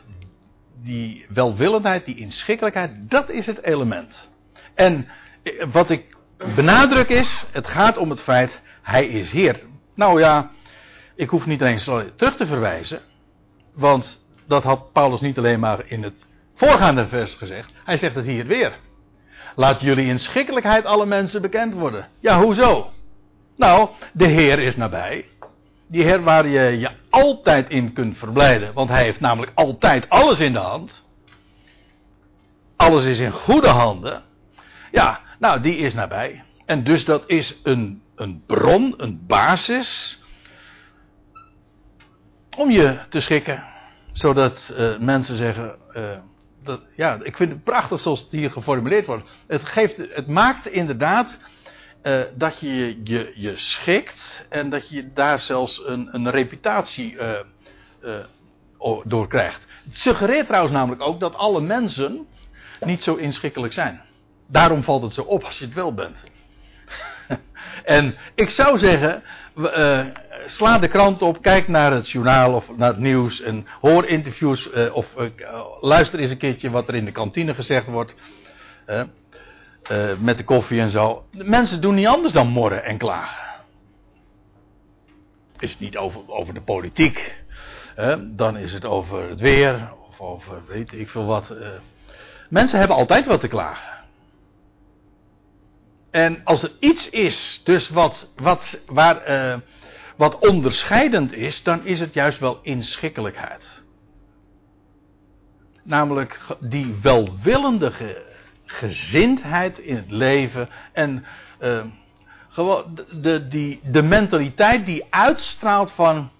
die welwillendheid, die inschikkelijkheid, dat is het element. En eh, wat ik benadruk is, het gaat om het feit, hij is Heer. Nou ja, ik hoef niet eens terug te verwijzen, want dat had Paulus niet alleen maar in het voorgaande vers gezegd, hij zegt het hier weer. Laat jullie inschikkelijkheid alle mensen bekend worden. Ja, hoezo? Nou, de Heer is nabij. Die Heer waar je je altijd in kunt verblijden. Want Hij heeft namelijk altijd alles in de hand. Alles is in goede handen. Ja, nou, die is nabij. En dus dat is een, een bron, een basis. Om je te schikken. Zodat uh, mensen zeggen. Uh, dat, ja, ik vind het prachtig zoals het hier geformuleerd wordt. Het, geeft, het maakt inderdaad uh, dat je, je schikt en dat je daar zelfs een, een reputatie door krijgt. Het suggereert trouwens namelijk ook dat alle mensen niet zo inschikkelijk zijn. Daarom valt het zo op als je het wel bent. (laughs) en ik zou zeggen, sla de krant op, kijk naar het journaal of naar het nieuws en hoor interviews of luister eens een keertje wat er in de kantine gezegd wordt. Met de koffie en zo. Mensen doen niet anders dan morren en klagen. Is het niet over, over de politiek, dan is het over het weer of over weet ik veel wat. Mensen hebben altijd wat te klagen. En als er iets is, dus wat, wat, waar, uh, wat onderscheidend is, dan is het juist wel inschikkelijkheid. Namelijk die welwillende gezindheid in het leven. En de, de, die, de mentaliteit die uitstraalt van.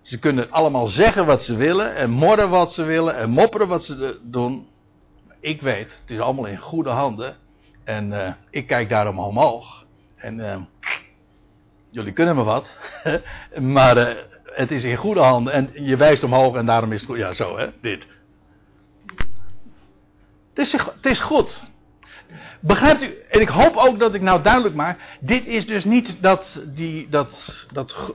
Ze kunnen allemaal zeggen wat ze willen en morren wat ze willen en mopperen wat ze doen. Ik weet, het is allemaal in goede handen. En uh, ik kijk daarom omhoog. En uh, jullie kunnen me wat. (laughs) maar uh, het is in goede handen. En je wijst omhoog en daarom is het goed. Ja, zo hè, dit. Het is, het is goed. Begrijpt u? En ik hoop ook dat ik nou duidelijk maak. Dit is dus niet dat, die, dat, dat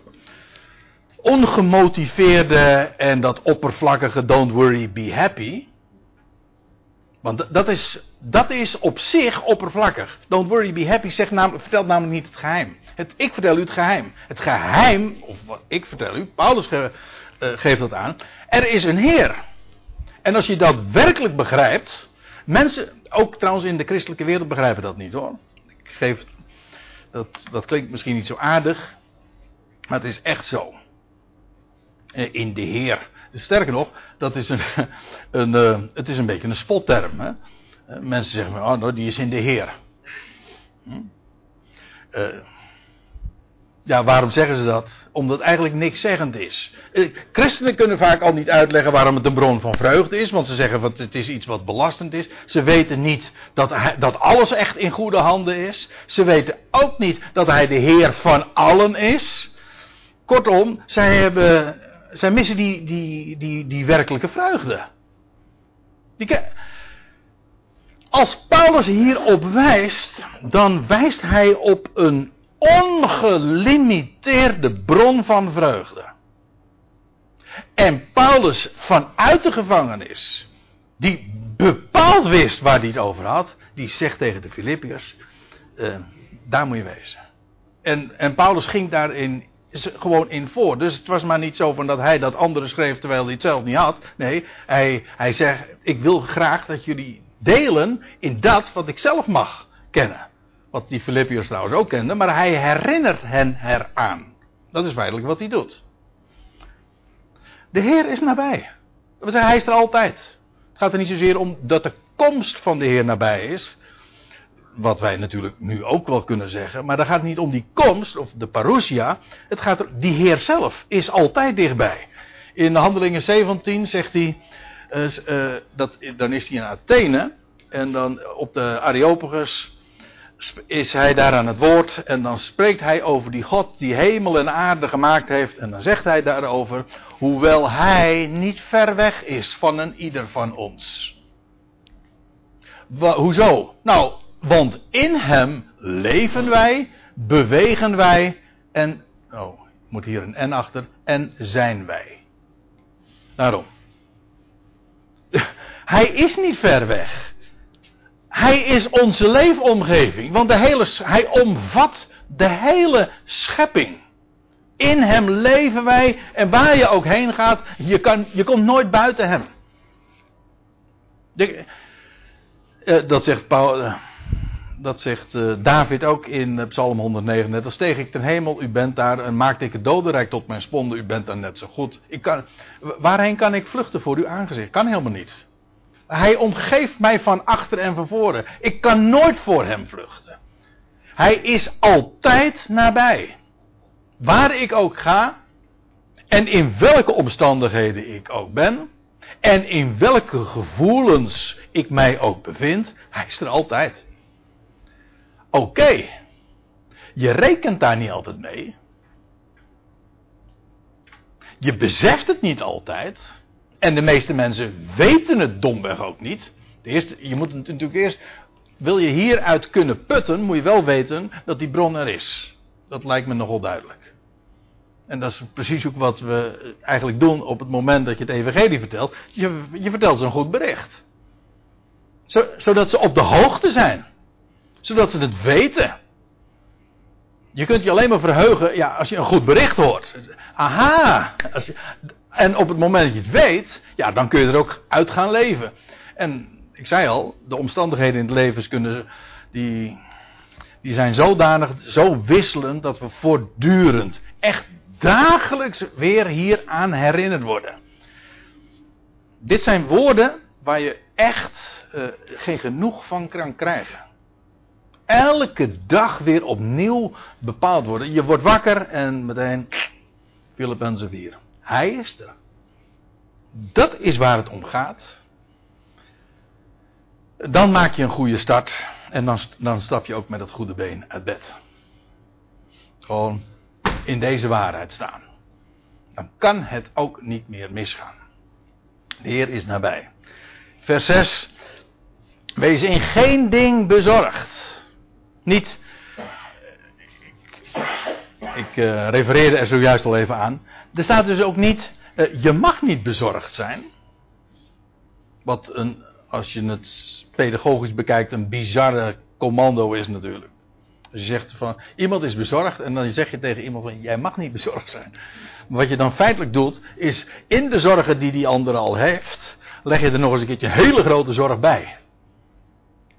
ongemotiveerde en dat oppervlakkige don't worry, be happy. Want dat is, dat is op zich oppervlakkig. Don't worry, be happy zegt namelijk, vertelt namelijk niet het geheim. Het, ik vertel u het geheim. Het geheim, of wat ik vertel u, Paulus ge, uh, geeft dat aan. Er is een Heer. En als je dat werkelijk begrijpt, Mensen, ook trouwens in de christelijke wereld, begrijpen dat niet hoor. Ik geef, dat, dat klinkt misschien niet zo aardig, maar het is echt zo. Eh, in de Heer. Sterker nog, dat is een, (laughs) een, uh, het is een beetje een spotterm. Hè? Eh, mensen zeggen, oh, nou, die is in de Heer. Hm? Uh, ja, waarom zeggen ze dat? Omdat eigenlijk niks zeggend is. Eh, christenen kunnen vaak al niet uitleggen waarom het een bron van vreugde is, want ze zeggen dat het is iets wat belastend is. Ze weten niet dat, hij, dat alles echt in goede handen is. Ze weten ook niet dat hij de Heer van allen is. Kortom, zij, hebben, zij missen die, die, die, die werkelijke vreugde. Die, als Paulus hierop wijst, dan wijst hij op een ongelimiteerde bron van vreugde. En Paulus vanuit de gevangenis, die bepaald wist waar hij het over had, die zegt tegen de Filippiërs, uh, daar moet je wezen. En, en Paulus ging daarin gewoon in voor. Dus het was maar niet zo van dat hij dat andere schreef terwijl hij het zelf niet had. Nee, hij, hij zegt: Ik wil graag dat jullie delen in dat wat ik zelf mag kennen. Wat die Filippiërs trouwens ook kenden, maar hij herinnert hen eraan. Dat is feitelijk wat hij doet. De Heer is nabij. We zeggen, hij is er altijd. Het gaat er niet zozeer om dat de komst van de Heer nabij is. Wat wij natuurlijk nu ook wel kunnen zeggen. Maar daar gaat het niet om die komst, of de parousia. Het gaat er, die Heer zelf is altijd dichtbij. In Handelingen 17 zegt hij. Uh, uh, dat, dan is hij in Athene. En dan op de Areopagus is hij daar aan het woord en dan spreekt hij over die God die hemel en aarde gemaakt heeft en dan zegt hij daarover, hoewel hij niet ver weg is van een ieder van ons. hoezo? Nou, want in hem leven wij, bewegen wij en, oh, moet hier een N achter, en zijn wij. Daarom. (laughs) Hij is niet ver weg. Hij is onze leefomgeving. Want de hele, hij omvat de hele schepping. In hem leven wij. En waar je ook heen gaat, je, kan, je komt nooit buiten hem. De, uh, dat zegt, Paul, uh, dat zegt uh, David ook in Psalm 139. Dan steeg ik ten hemel, u bent daar. En maakte ik het dodenrijk tot mijn sponde, u bent daar net zo goed. Ik kan, waarheen kan ik vluchten voor uw aangezicht? Kan helemaal niet. Hij omgeeft mij van achter en van voren. Ik kan nooit voor hem vluchten. Hij is altijd nabij. Waar ik ook ga. En in welke omstandigheden ik ook ben. En in welke gevoelens ik mij ook bevind. Hij is er altijd. Oké. Je rekent daar niet altijd mee. Je beseft het niet altijd. En de meeste mensen weten het domweg ook niet. De eerste, je moet het natuurlijk eerst. Wil je hieruit kunnen putten, moet je wel weten dat die bron er is. Dat lijkt me nogal duidelijk. En dat is precies ook wat we eigenlijk doen op het moment dat je het evangelie vertelt. Je, je vertelt ze een goed bericht. zodat ze op de hoogte zijn. Zodat ze het weten. Je kunt je alleen maar verheugen ja, als je een goed bericht hoort. Aha, en op het moment dat je het weet, ja, dan kun je er ook uit gaan leven. En ik zei al, de omstandigheden in het leven kunnen, die, die zijn zodanig, zo wisselend, dat we voortdurend, echt dagelijks weer hieraan herinnerd worden. Dit zijn woorden waar je echt uh, geen genoeg van kan krijgen. Elke dag weer opnieuw bepaald worden. Je wordt wakker en meteen Filippenzen 4. Hij is er. Dat is waar het om gaat. Dan maak je een goede start. En dan, dan stap je ook met het goede been uit bed. Gewoon in deze waarheid staan. Dan kan het ook niet meer misgaan. De Heer is nabij. Vers 6. Wees in geen ding bezorgd. Niet. Ik uh, refereerde er zojuist al even aan. Er staat dus ook niet, uh, je mag niet bezorgd zijn. Wat een, als je het pedagogisch bekijkt, een bizarre commando is natuurlijk. Als je zegt van, iemand is bezorgd en dan zeg je tegen iemand van, jij mag niet bezorgd zijn. Maar wat je dan feitelijk doet, is in de zorgen die die ander al heeft, leg je er nog eens een keertje een hele grote zorg bij.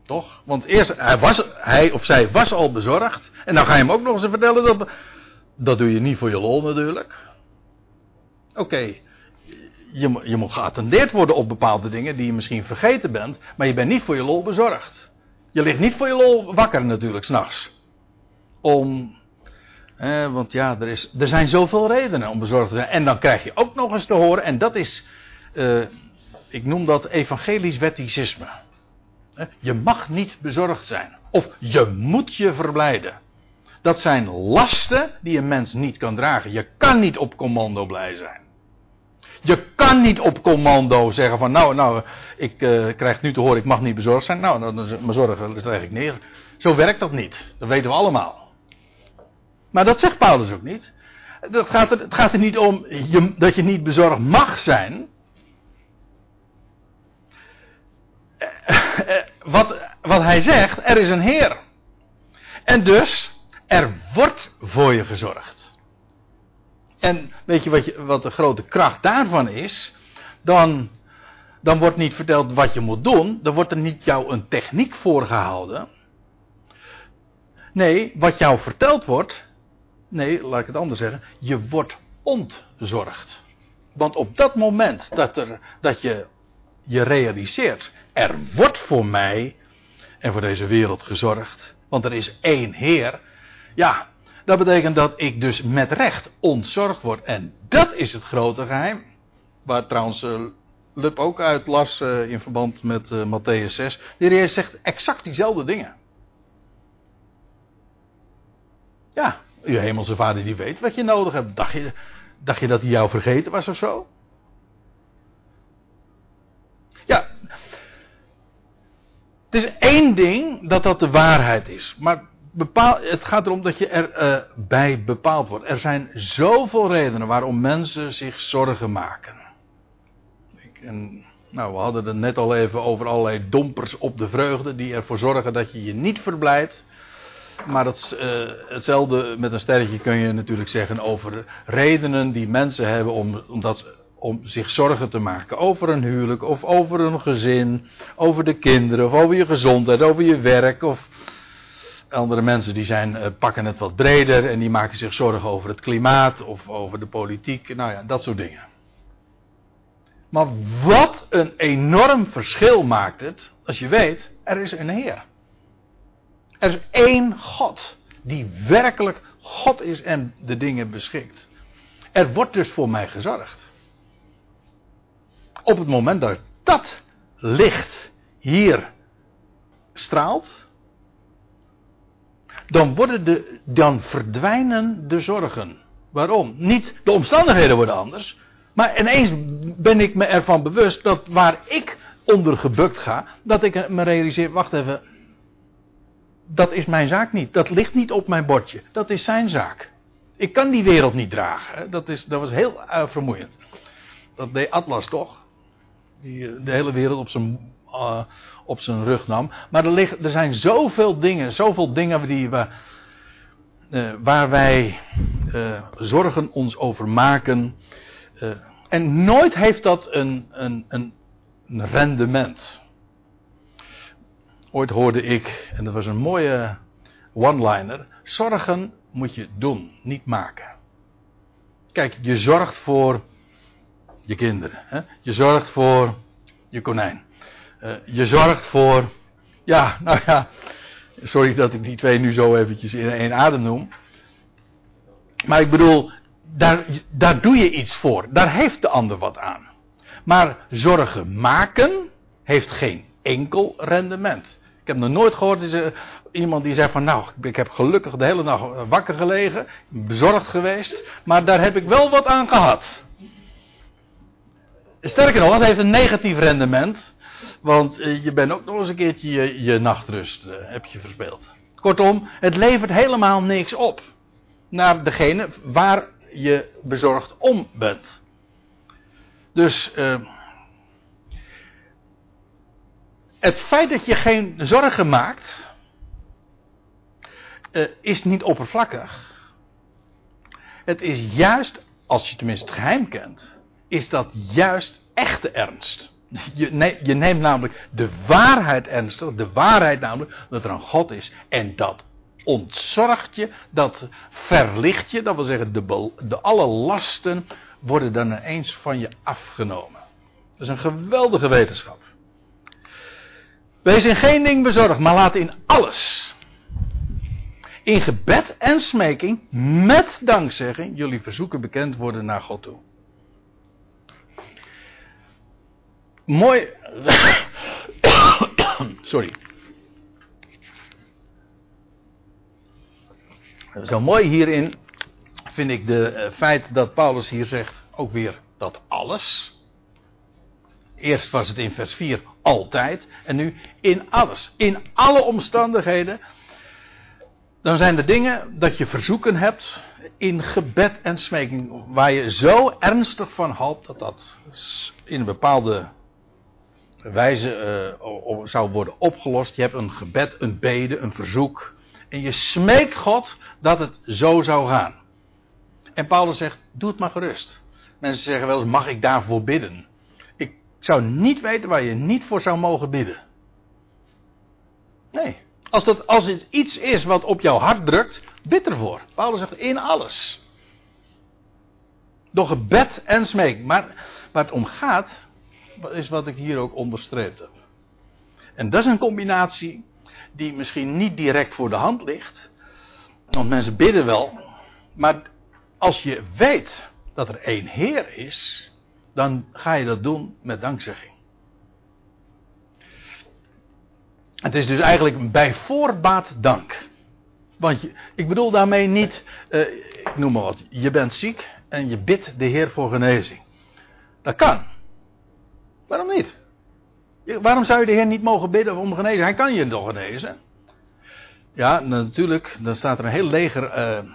Toch? Want eerst, hij, was, hij of zij was al bezorgd. En dan ga je hem ook nog eens vertellen dat. Dat doe je niet voor je lol natuurlijk. Oké, je, je moet geattendeerd worden op bepaalde dingen die je misschien vergeten bent, maar je bent niet voor je lol bezorgd. Je ligt niet voor je lol wakker natuurlijk, s'nachts. Om, want ja, er, is, er zijn zoveel redenen om bezorgd te zijn. En dan krijg je ook nog eens te horen, en dat is, eh, ik noem dat evangelisch wetticisme. Je mag niet bezorgd zijn. Of je moet je verblijden. Dat zijn lasten die een mens niet kan dragen. Je kan niet op commando blij zijn. Je kan niet op commando zeggen van nou, nou, ik uh, krijg nu te horen ik mag niet bezorgd zijn. Nou, dan is mijn zorgen leg ik neer. Zo werkt dat niet. Dat weten we allemaal. Maar dat zegt Paulus ook niet. Dat gaat het gaat er niet om dat je niet bezorgd mag zijn. Eh, eh, wat, wat hij zegt, er is een Heer. En dus, er wordt voor je gezorgd. En weet je wat, wat de grote kracht daarvan is? Dan, dan wordt niet verteld wat je moet doen. Dan wordt er niet jou een techniek voorgehouden. Nee, wat jou verteld wordt. Nee, laat ik het anders zeggen. Je wordt ontzorgd. Want op dat moment dat, er, dat je je realiseert. Er wordt voor mij en voor deze wereld gezorgd. Want er is één Heer. Ja, dat betekent dat ik dus met recht ontzorgd word. En dat is het grote geheim. Waar trouwens uh, Lup ook uit las uh, in verband met uh, Matthäus 6. De zegt exact diezelfde dingen. Ja, je hemelse vader die weet wat je nodig hebt. Dacht je, dacht je dat hij jou vergeten was of zo? Ja. Het is één ding dat dat de waarheid is. Maar bepaal, het gaat erom dat je erbij uh, bij bepaald wordt. Er zijn zoveel redenen waarom mensen zich zorgen maken. Ik, en, nou, we hadden het net al even over allerlei dompers op de vreugde die ervoor zorgen dat je je niet verblijdt. Maar uh, hetzelfde met een sterretje kun je natuurlijk zeggen over redenen die mensen hebben om, omdat, om zich zorgen te maken over een huwelijk of over een gezin, over de kinderen of over je gezondheid, over je werk of andere mensen die zijn, uh, pakken het wat breder en die maken zich zorgen over het klimaat of over de politiek, nou ja, dat soort dingen. Maar wat een enorm verschil maakt het als je weet, er is een Heer. Er is één God die werkelijk God is en de dingen beschikt. Er wordt dus voor mij gezorgd. Op het moment dat dat licht hier straalt, dan, worden de, dan verdwijnen de zorgen. Waarom? Niet de omstandigheden worden anders, maar ineens ben ik me ervan bewust dat waar ik onder gebukt ga, dat ik me realiseer, wacht even, dat is mijn zaak niet. Dat ligt niet op mijn bordje. Dat is zijn zaak. Ik kan die wereld niet dragen. Dat, is, dat was heel uh, vermoeiend. Dat deed Atlas toch? Die eh, de hele wereld op zijn, uh, op zijn rug nam. Maar er, ligt, er zijn zoveel dingen, zoveel dingen die we, uh, waar wij zorgen ons over maken. en nooit heeft dat een, een, een rendement. Ooit hoorde ik, en dat was een mooie one-liner: zorgen moet je doen, niet maken. Kijk, je zorgt voor je kinderen. Hè? Je zorgt voor je konijn. Uh, je zorgt voor. Ja, nou ja. Sorry dat ik die twee nu zo eventjes in één adem noem. Maar ik bedoel, daar, daar doe je iets voor. Daar heeft de ander wat aan. Maar zorgen maken heeft geen enkel rendement. Ik heb nog nooit gehoord iemand die zegt van nou, ik heb gelukkig de hele nacht wakker gelegen, bezorgd geweest, maar daar heb ik wel wat aan gehad. Sterker nog, het heeft een negatief rendement, want eh, je bent ook nog eens een keertje je, je nachtrust uh, heb je verspeeld. Kortom, het levert helemaal niks op naar degene waar je bezorgd om bent. Dus uh, het feit dat je geen zorgen maakt, uh, is niet oppervlakkig. Het is juist, als je tenminste het geheim kent, is dat juist echte ernst. Je, ne je neemt namelijk de waarheid ernstig, de waarheid namelijk dat er een God is en dat ontzorgt je, dat verlicht je, dat wil zeggen de, de alle lasten worden dan ineens van je afgenomen. Dat is een geweldige wetenschap. Wees in geen ding bezorgd, maar laat in alles. In gebed en smeking, met dankzegging, jullie verzoeken bekend worden naar God toe. Mooi. (coughs) Sorry. Zo mooi hierin vind ik de uh, feit dat Paulus hier zegt ook weer dat alles. Eerst was het in vers 4 altijd. En nu in alles. In alle omstandigheden. Dan zijn er dingen dat je verzoeken hebt in gebed en smeking. Waar je zo ernstig van hoopt dat dat in een bepaalde wijze uh, zou worden opgelost. Je hebt een gebed, een bede, een verzoek. En je smeekt God dat het zo zou gaan. En Paulus zegt, doe het maar gerust. Mensen zeggen wel eens, mag ik daarvoor bidden? Ik zou niet weten waar je niet voor zou mogen bidden. Nee. Als, dat, als het iets is wat op jouw hart drukt, bid ervoor. Paulus zegt, in alles. Door gebed en smeek. Maar waar het om gaat, is wat ik hier ook onderstreept heb. En dat is een combinatie die misschien niet direct voor de hand ligt. Want mensen bidden wel. Maar als je weet dat er één Heer is, dan ga je dat doen met dankzegging. Het is dus eigenlijk bij voorbaat dank. Want ik bedoel daarmee niet, uh, ik noem maar wat, je bent ziek en je bidt de Heer voor genezing. Dat kan. Waarom niet? Waarom zou je de Heer niet mogen bidden om genezing? Hij kan je toch genezen? Ja, natuurlijk, dan staat er een heel leger uh,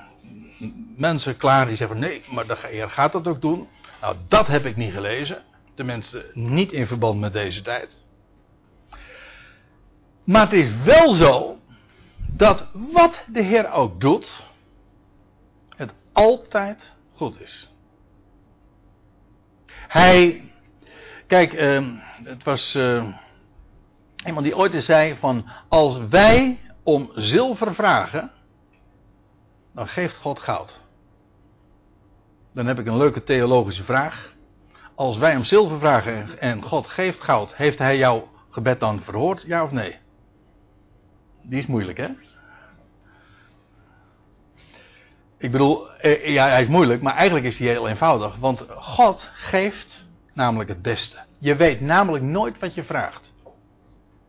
mensen klaar die zeggen: nee, maar de Heer gaat dat ook doen. Nou, dat heb ik niet gelezen. Tenminste, niet in verband met deze tijd. Maar het is wel zo dat wat de Heer ook doet, het altijd goed is. Hij, kijk, uh, het was uh, iemand die ooit eens zei van, als wij om zilver vragen, dan geeft God goud. Dan heb ik een leuke theologische vraag. Als wij om zilver vragen en God geeft goud, heeft hij jouw gebed dan verhoord, ja of nee? Die is moeilijk, hè? Ik bedoel, eh, ja, hij is moeilijk, maar eigenlijk is hij heel eenvoudig. Want God geeft namelijk het beste. Je weet namelijk nooit wat je vraagt.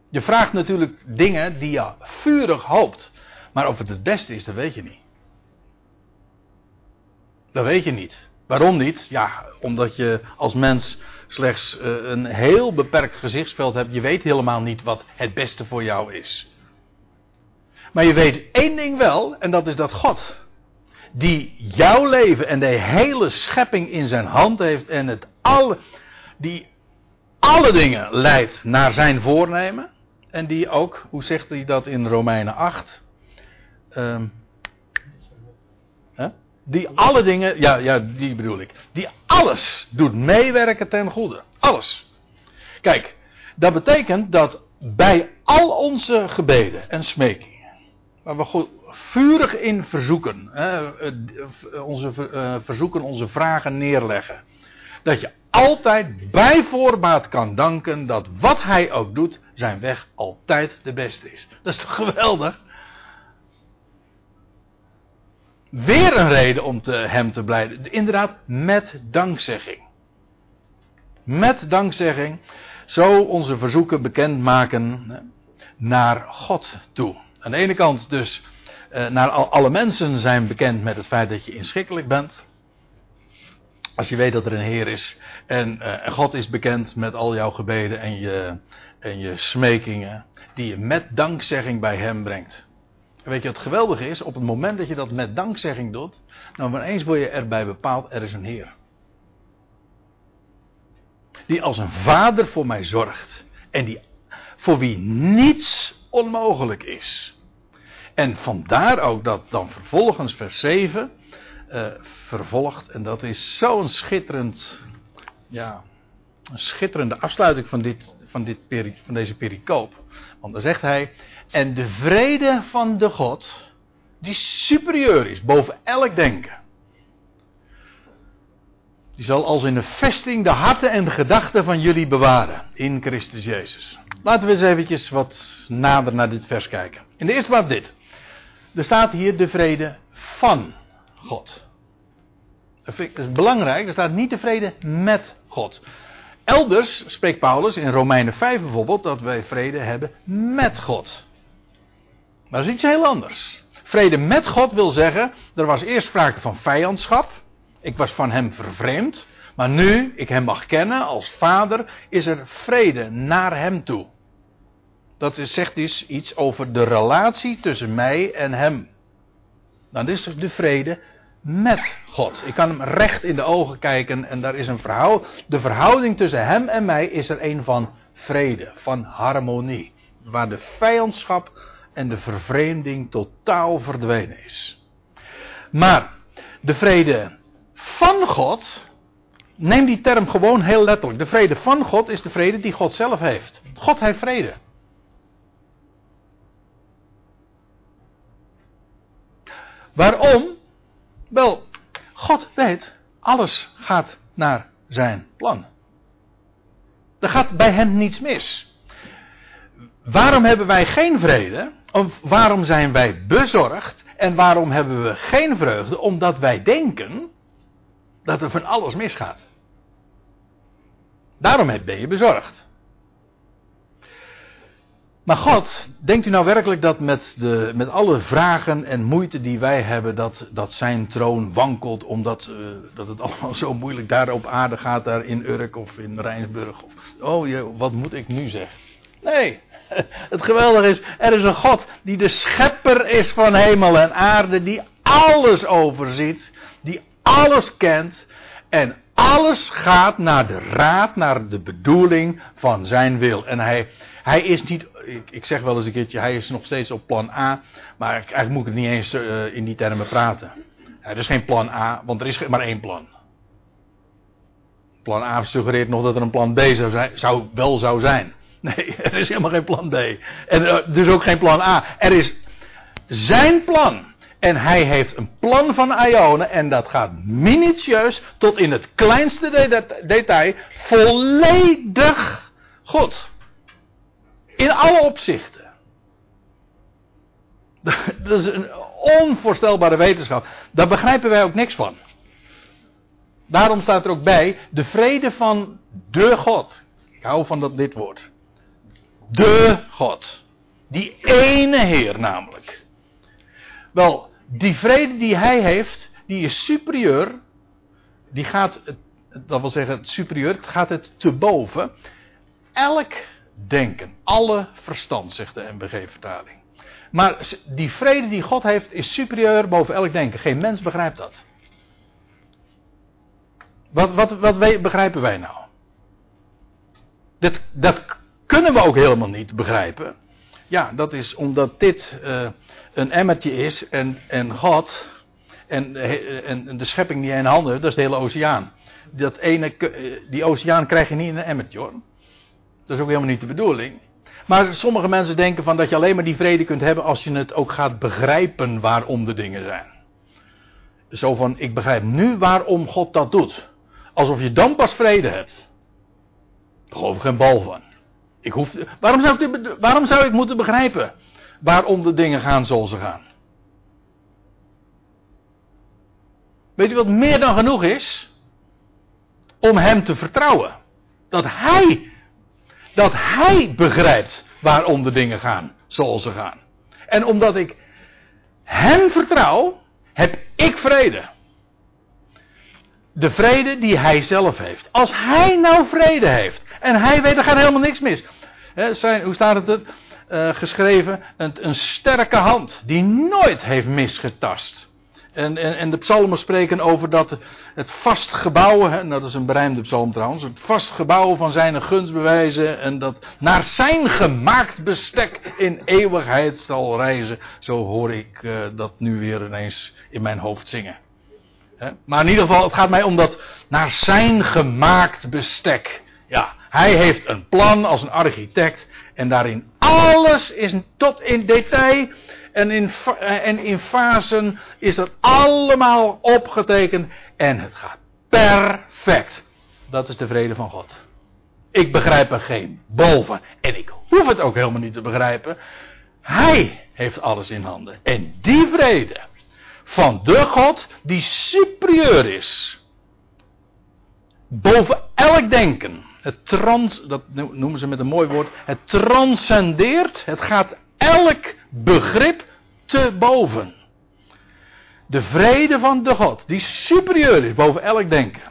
Je vraagt natuurlijk dingen die je vurig hoopt. Maar of het het beste is, dat weet je niet. Dat weet je niet. Waarom niet? Ja, omdat je als mens slechts eh, een heel beperkt gezichtsveld hebt. Je weet helemaal niet wat het beste voor jou is. Maar je weet één ding wel, en dat is dat God, die jouw leven en de hele schepping in zijn hand heeft en het alle, die alle dingen leidt naar zijn voornemen. En die ook, hoe zegt hij dat in Romeinen 8? Um, hè? Die alle dingen, ja, ja, die bedoel ik. Die alles doet meewerken ten goede. Alles. Kijk, dat betekent dat bij al onze gebeden en smekingen waar we goed, vurig in verzoeken, hè, onze uh, verzoeken, onze vragen neerleggen. Dat je altijd bij voorbaat kan danken dat wat hij ook doet, zijn weg altijd de beste is. Dat is toch geweldig? Weer een reden om te, hem te blijden. Inderdaad, met dankzegging. Met dankzegging. Zo onze verzoeken bekendmaken naar God toe. Aan de ene kant dus naar al, alle mensen zijn bekend met het feit dat je inschikkelijk bent. Als je weet dat er een Heer is en, en God is bekend met al jouw gebeden en je, en je smekingen, die je met dankzegging bij Hem brengt. En weet je wat geweldig is? Op het moment dat je dat met dankzegging doet, dan ineens word je erbij bepaald, er is een Heer. Die als een vader voor mij zorgt. En die voor wie niets onmogelijk is. En vandaar ook dat dan vervolgens vers 7 uh, eh, vervolgt. En dat is zo'n schitterend, ja, een schitterende afsluiting van, dit, van, dit peri, van deze pericoop. Want dan zegt hij, en de vrede van de God, die superieur is boven elk denken. Die zal als in een vesting de harten en de gedachten van jullie bewaren in Christus Jezus. Laten we eens eventjes wat nader naar dit vers kijken. In de eerste plaats dit. Er staat hier de vrede van God. Dat is belangrijk, er staat niet de vrede met God. Elders spreekt Paulus in Romeinen 5 bijvoorbeeld dat wij vrede hebben met God. Maar dat is iets heel anders. Vrede met God wil zeggen, er was eerst sprake van vijandschap. Ik was van hem vervreemd. Maar nu ik hem mag kennen als vader, is er vrede naar hem toe. Dat zegt dus iets over de relatie tussen mij en hem. Dan is er de vrede met God. Ik kan hem recht in de ogen kijken en daar is een verhouding. De verhouding tussen hem en mij is er een van vrede, van harmonie. Waar de vijandschap en de vervreemding totaal verdwenen is. Maar de vrede van God, neem die term gewoon heel letterlijk. De vrede van God is de vrede die God zelf heeft. God heeft vrede. Waarom? Wel, God weet, alles gaat naar zijn plan. Er gaat bij hem niets mis. Waarom hebben wij geen vrede? Of waarom zijn wij bezorgd? En waarom hebben we geen vreugde? Omdat wij denken dat er van alles misgaat. Daarom ben je bezorgd. Maar God, denkt u nou werkelijk dat met, de, met alle vragen en moeite die wij hebben, dat, dat zijn troon wankelt omdat uh, dat het (laughs) allemaal zo moeilijk daar op aarde gaat, daar in Urk of in Rijnsburg? Of, oh, je, wat moet ik nu zeggen? Nee, (laughs) het geweldige is, er is een God die de schepper is van hemel en aarde, die alles overziet, die alles kent en alles gaat naar de raad, naar de bedoeling van zijn wil. En hij, hij is niet, ik, zeg wel eens een keertje, hij is nog steeds op plan A, maar eigenlijk moet ik het niet eens uh, in die termen praten. Er is geen plan A, want er is maar één plan. Plan A suggereert nog dat er een plan B zou, zou wel zou zijn. (laughs) Nee, er is helemaal geen plan B. En uh, dus ook geen plan A. Er is zijn plan. En hij heeft een plan van Ionen en dat gaat minutieus tot in het kleinste de detail volledig goed. In alle opzichten. (laughs) Dat is een onvoorstelbare wetenschap. Daar begrijpen wij ook niks van. Daarom staat er ook bij de vrede van de God. Ik hou van dat lidwoord. De God. Die ene Heer namelijk. Wel, die vrede die hij heeft, die is superieur. Die gaat, dat wil zeggen, superieur, gaat het te boven. Elk denken, alle verstand, zegt de MBG-vertaling. Maar die vrede die God heeft, is superieur boven elk denken. Geen mens begrijpt dat. Wat, wat, wat begrijpen wij nou? Dat, dat kunnen we ook helemaal niet begrijpen. Ja, dat is omdat dit uh, een emmertje is en, en God en, en, en de schepping die hij in handen dat is de hele oceaan. Dat ene, die oceaan krijg je niet in een emmertje hoor. Dat is ook helemaal niet de bedoeling. Maar sommige mensen denken van dat je alleen maar die vrede kunt hebben als je het ook gaat begrijpen waarom de dingen zijn. Zo van, ik begrijp nu waarom God dat doet. Alsof je dan pas vrede hebt. Daar geloof ik geen bal van. Ik hoef, waarom, zou ik, waarom zou ik moeten begrijpen waarom de dingen gaan zoals ze gaan? Weet u wat meer dan genoeg is? Om hem te vertrouwen. Dat hij, dat hij begrijpt waarom de dingen gaan zoals ze gaan. En omdat ik hem vertrouw, heb ik vrede. De vrede die hij zelf heeft. Als hij nou vrede heeft. En hij weet, er gaat helemaal niks mis. zijn, hoe staat het? Uh, geschreven? Een, een sterke hand die nooit heeft misgetast. En, en, en, de psalmen spreken over dat het vastgebouwen, en dat is een berijmde psalm trouwens, het vastgebouwen van zijn gunstbewijzen en dat naar zijn gemaakt bestek in eeuwigheid zal reizen. Zo hoor ik uh, dat nu weer ineens in mijn hoofd zingen. Maar in ieder geval, het gaat mij om dat naar zijn gemaakt bestek. Ja, hij heeft een plan als een architect. En daarin alles is tot in detail en in, en in fasen is dat allemaal opgetekend. En het gaat perfect. Dat is de vrede van God. Ik begrijp er geen boven. En ik hoef het ook helemaal niet te begrijpen. Hij heeft alles in handen. En die vrede van de God die superieur is. Boven elk denken. Het trans, dat noemen ze met een mooi woord. Het transcendeert. Het gaat elk begrip te boven. De vrede van de God, die superieur is boven elk denken,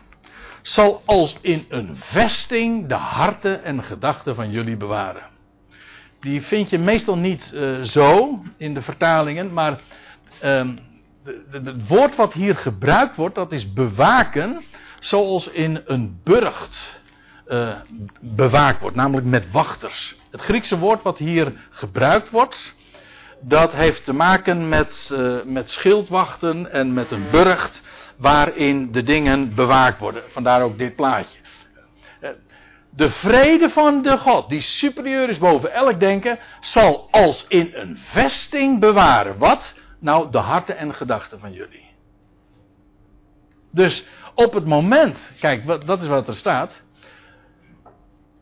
zal als in een vesting de harten en gedachten van jullie bewaren. Die vind je meestal niet uh, zo in de vertalingen, maar uh, het woord wat hier gebruikt wordt, dat is bewaken, zoals in een burcht uh, bewaakt wordt, namelijk met wachters. Het Griekse woord wat hier gebruikt wordt, dat heeft te maken met, uh, met schildwachten en met een burcht waarin de dingen bewaakt worden. Vandaar ook dit plaatje. Uh, de vrede van de God, die superieur is boven elk denken, zal als in een vesting bewaren. Wat? Nou, de harten en gedachten van jullie. Dus op het moment, kijk, dat is wat er staat.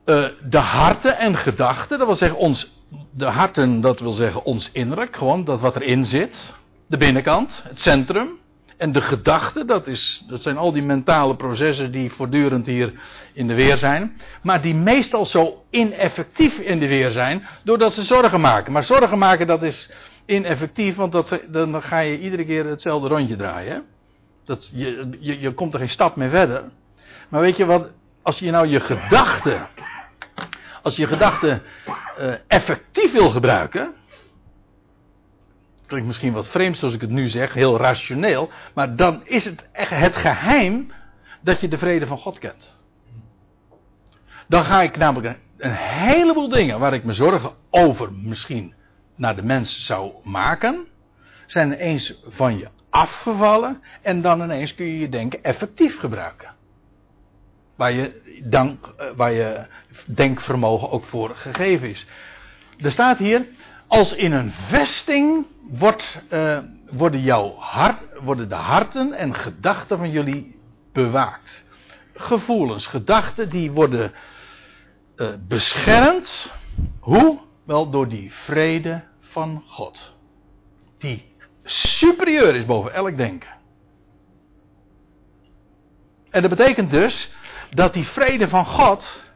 Uh, de harten en gedachten, dat wil zeggen ons, de harten, dat wil zeggen ons innerlijk, gewoon dat wat erin zit. De binnenkant, het centrum. En de gedachten, dat, is, dat zijn al die mentale processen die voortdurend hier in de weer zijn. Maar die meestal zo ineffectief in de weer zijn, doordat ze zorgen maken. Maar zorgen maken, dat is ineffectief, want dat, dan ga je iedere keer hetzelfde rondje draaien. Dat, je, je, je komt er geen stap mee verder. Maar weet je wat, als je nou je gedachten, als je gedachten uh, effectief wil gebruiken, klinkt misschien wat vreemd zoals ik het nu zeg, heel rationeel, maar dan is het echt het geheim dat je de vrede van God kent. Dan ga ik namelijk een heleboel dingen waar ik me zorgen over misschien naar de mens zou maken, zijn ineens van je afgevallen en dan ineens kun je je denken effectief gebruiken. Waar je, dank, eh, je denkvermogen ook voor gegeven is. Er staat hier, als in een vesting wordt, uh, worden, jouw hart, worden de harten en gedachten van jullie bewaakt. Gevoelens, gedachten, die worden uh, beschermd. Hoe? Wel door die vrede van God. Die superieur is boven elk denken. En dat betekent dus dat die vrede van God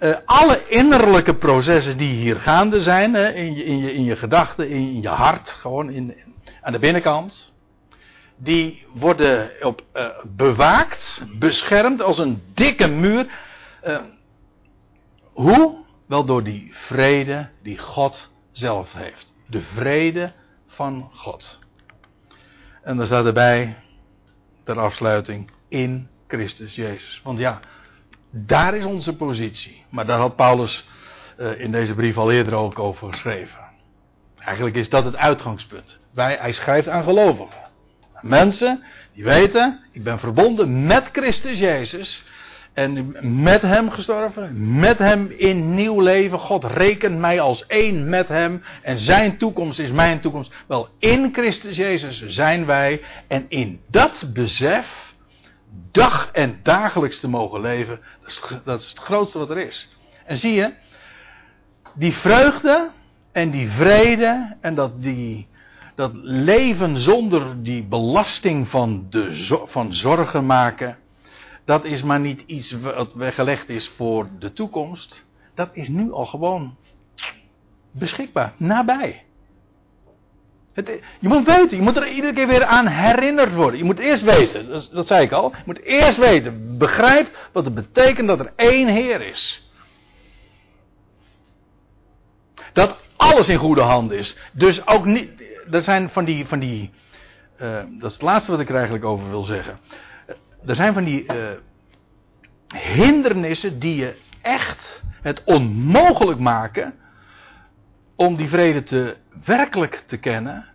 uh, alle innerlijke processen die hier gaande zijn, hè, in, je, in, je, in je gedachten, in je hart, gewoon in, aan de binnenkant, die worden op, uh, bewaakt, beschermd als een dikke muur. Uh, hoe? Wel door die vrede die God zelf heeft. De vrede van God. En dan staat erbij, ter afsluiting, in Christus Jezus. Want ja, daar is onze positie. Maar daar had Paulus uh, in deze brief al eerder ook over geschreven. Eigenlijk is dat het uitgangspunt. Wij, hij schrijft aan gelovigen. Mensen die weten, ik ben verbonden met Christus Jezus. En met hem gestorven, met hem in nieuw leven. God rekent mij als één met hem. En zijn toekomst is mijn toekomst. Wel, in Christus Jezus zijn wij. En in dat besef, dag en dagelijks te mogen leven, dat is, dat is het grootste wat er is. En zie je, die vreugde en die vrede en dat, die, dat leven zonder die belasting van, de, van zorgen maken dat is maar niet iets wat weggelegd is voor de toekomst. Dat is nu al gewoon beschikbaar, nabij. Het, je moet weten, je moet er iedere keer weer aan herinnerd worden. Je moet eerst weten, dat, zei ik al. Je moet eerst weten, begrijp wat het betekent dat er één Heer is. Dat alles in goede handen is. Dus ook niet, er zijn van die, van die uh, dat is het laatste wat ik er eigenlijk over wil zeggen er zijn van die uh, hindernissen die je echt het onmogelijk maken om die vrede te werkelijk te kennen,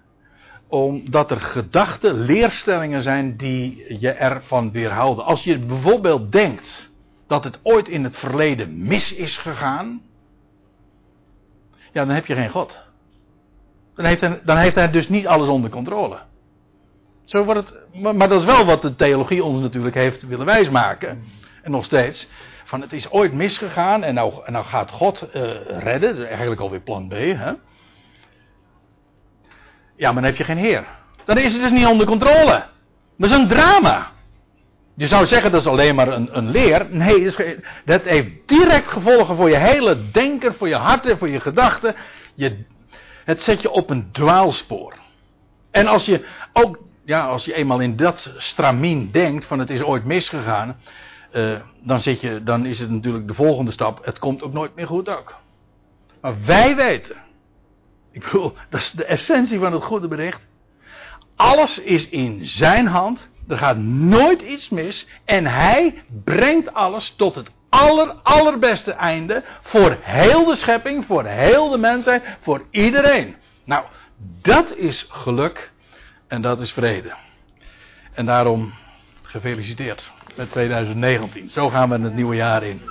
omdat er gedachten, leerstellingen zijn die je ervan weerhouden. Als je bijvoorbeeld denkt dat het ooit in het verleden mis is gegaan, ja, dan heb je geen God. Dan heeft hij, dan heeft hij dus niet alles onder controle. Zo wordt het, maar, dat is wel wat de theologie ons natuurlijk heeft willen wijsmaken. En nog steeds. Van het is ooit misgegaan en nou, nou gaat God uh, redden. Dat is eigenlijk alweer plan B. Hè? Ja, maar dan heb je geen Heer. Dan is het dus niet onder controle. Dat is een drama. Je zou zeggen dat is alleen maar een, een leer. Nee, dat heeft direct gevolgen voor je hele denken, voor je hart en voor je gedachten. Je, het zet je op een dwaalspoor. En als je ook ja, als je eenmaal in dat stramien denkt van het is ooit misgegaan, uh, dan, zit je, dan is het natuurlijk de volgende stap, het komt ook nooit meer goed ook. Maar wij weten, ik bedoel, dat is de essentie van het goede bericht. Alles is in zijn hand, er gaat nooit iets mis en hij brengt alles tot het aller, allerbeste einde voor heel de schepping, voor heel de mensheid, voor iedereen. Nou, Dat is geluk en dat is vrede. En daarom gefeliciteerd met 2019. Zo gaan we het nieuwe jaar in.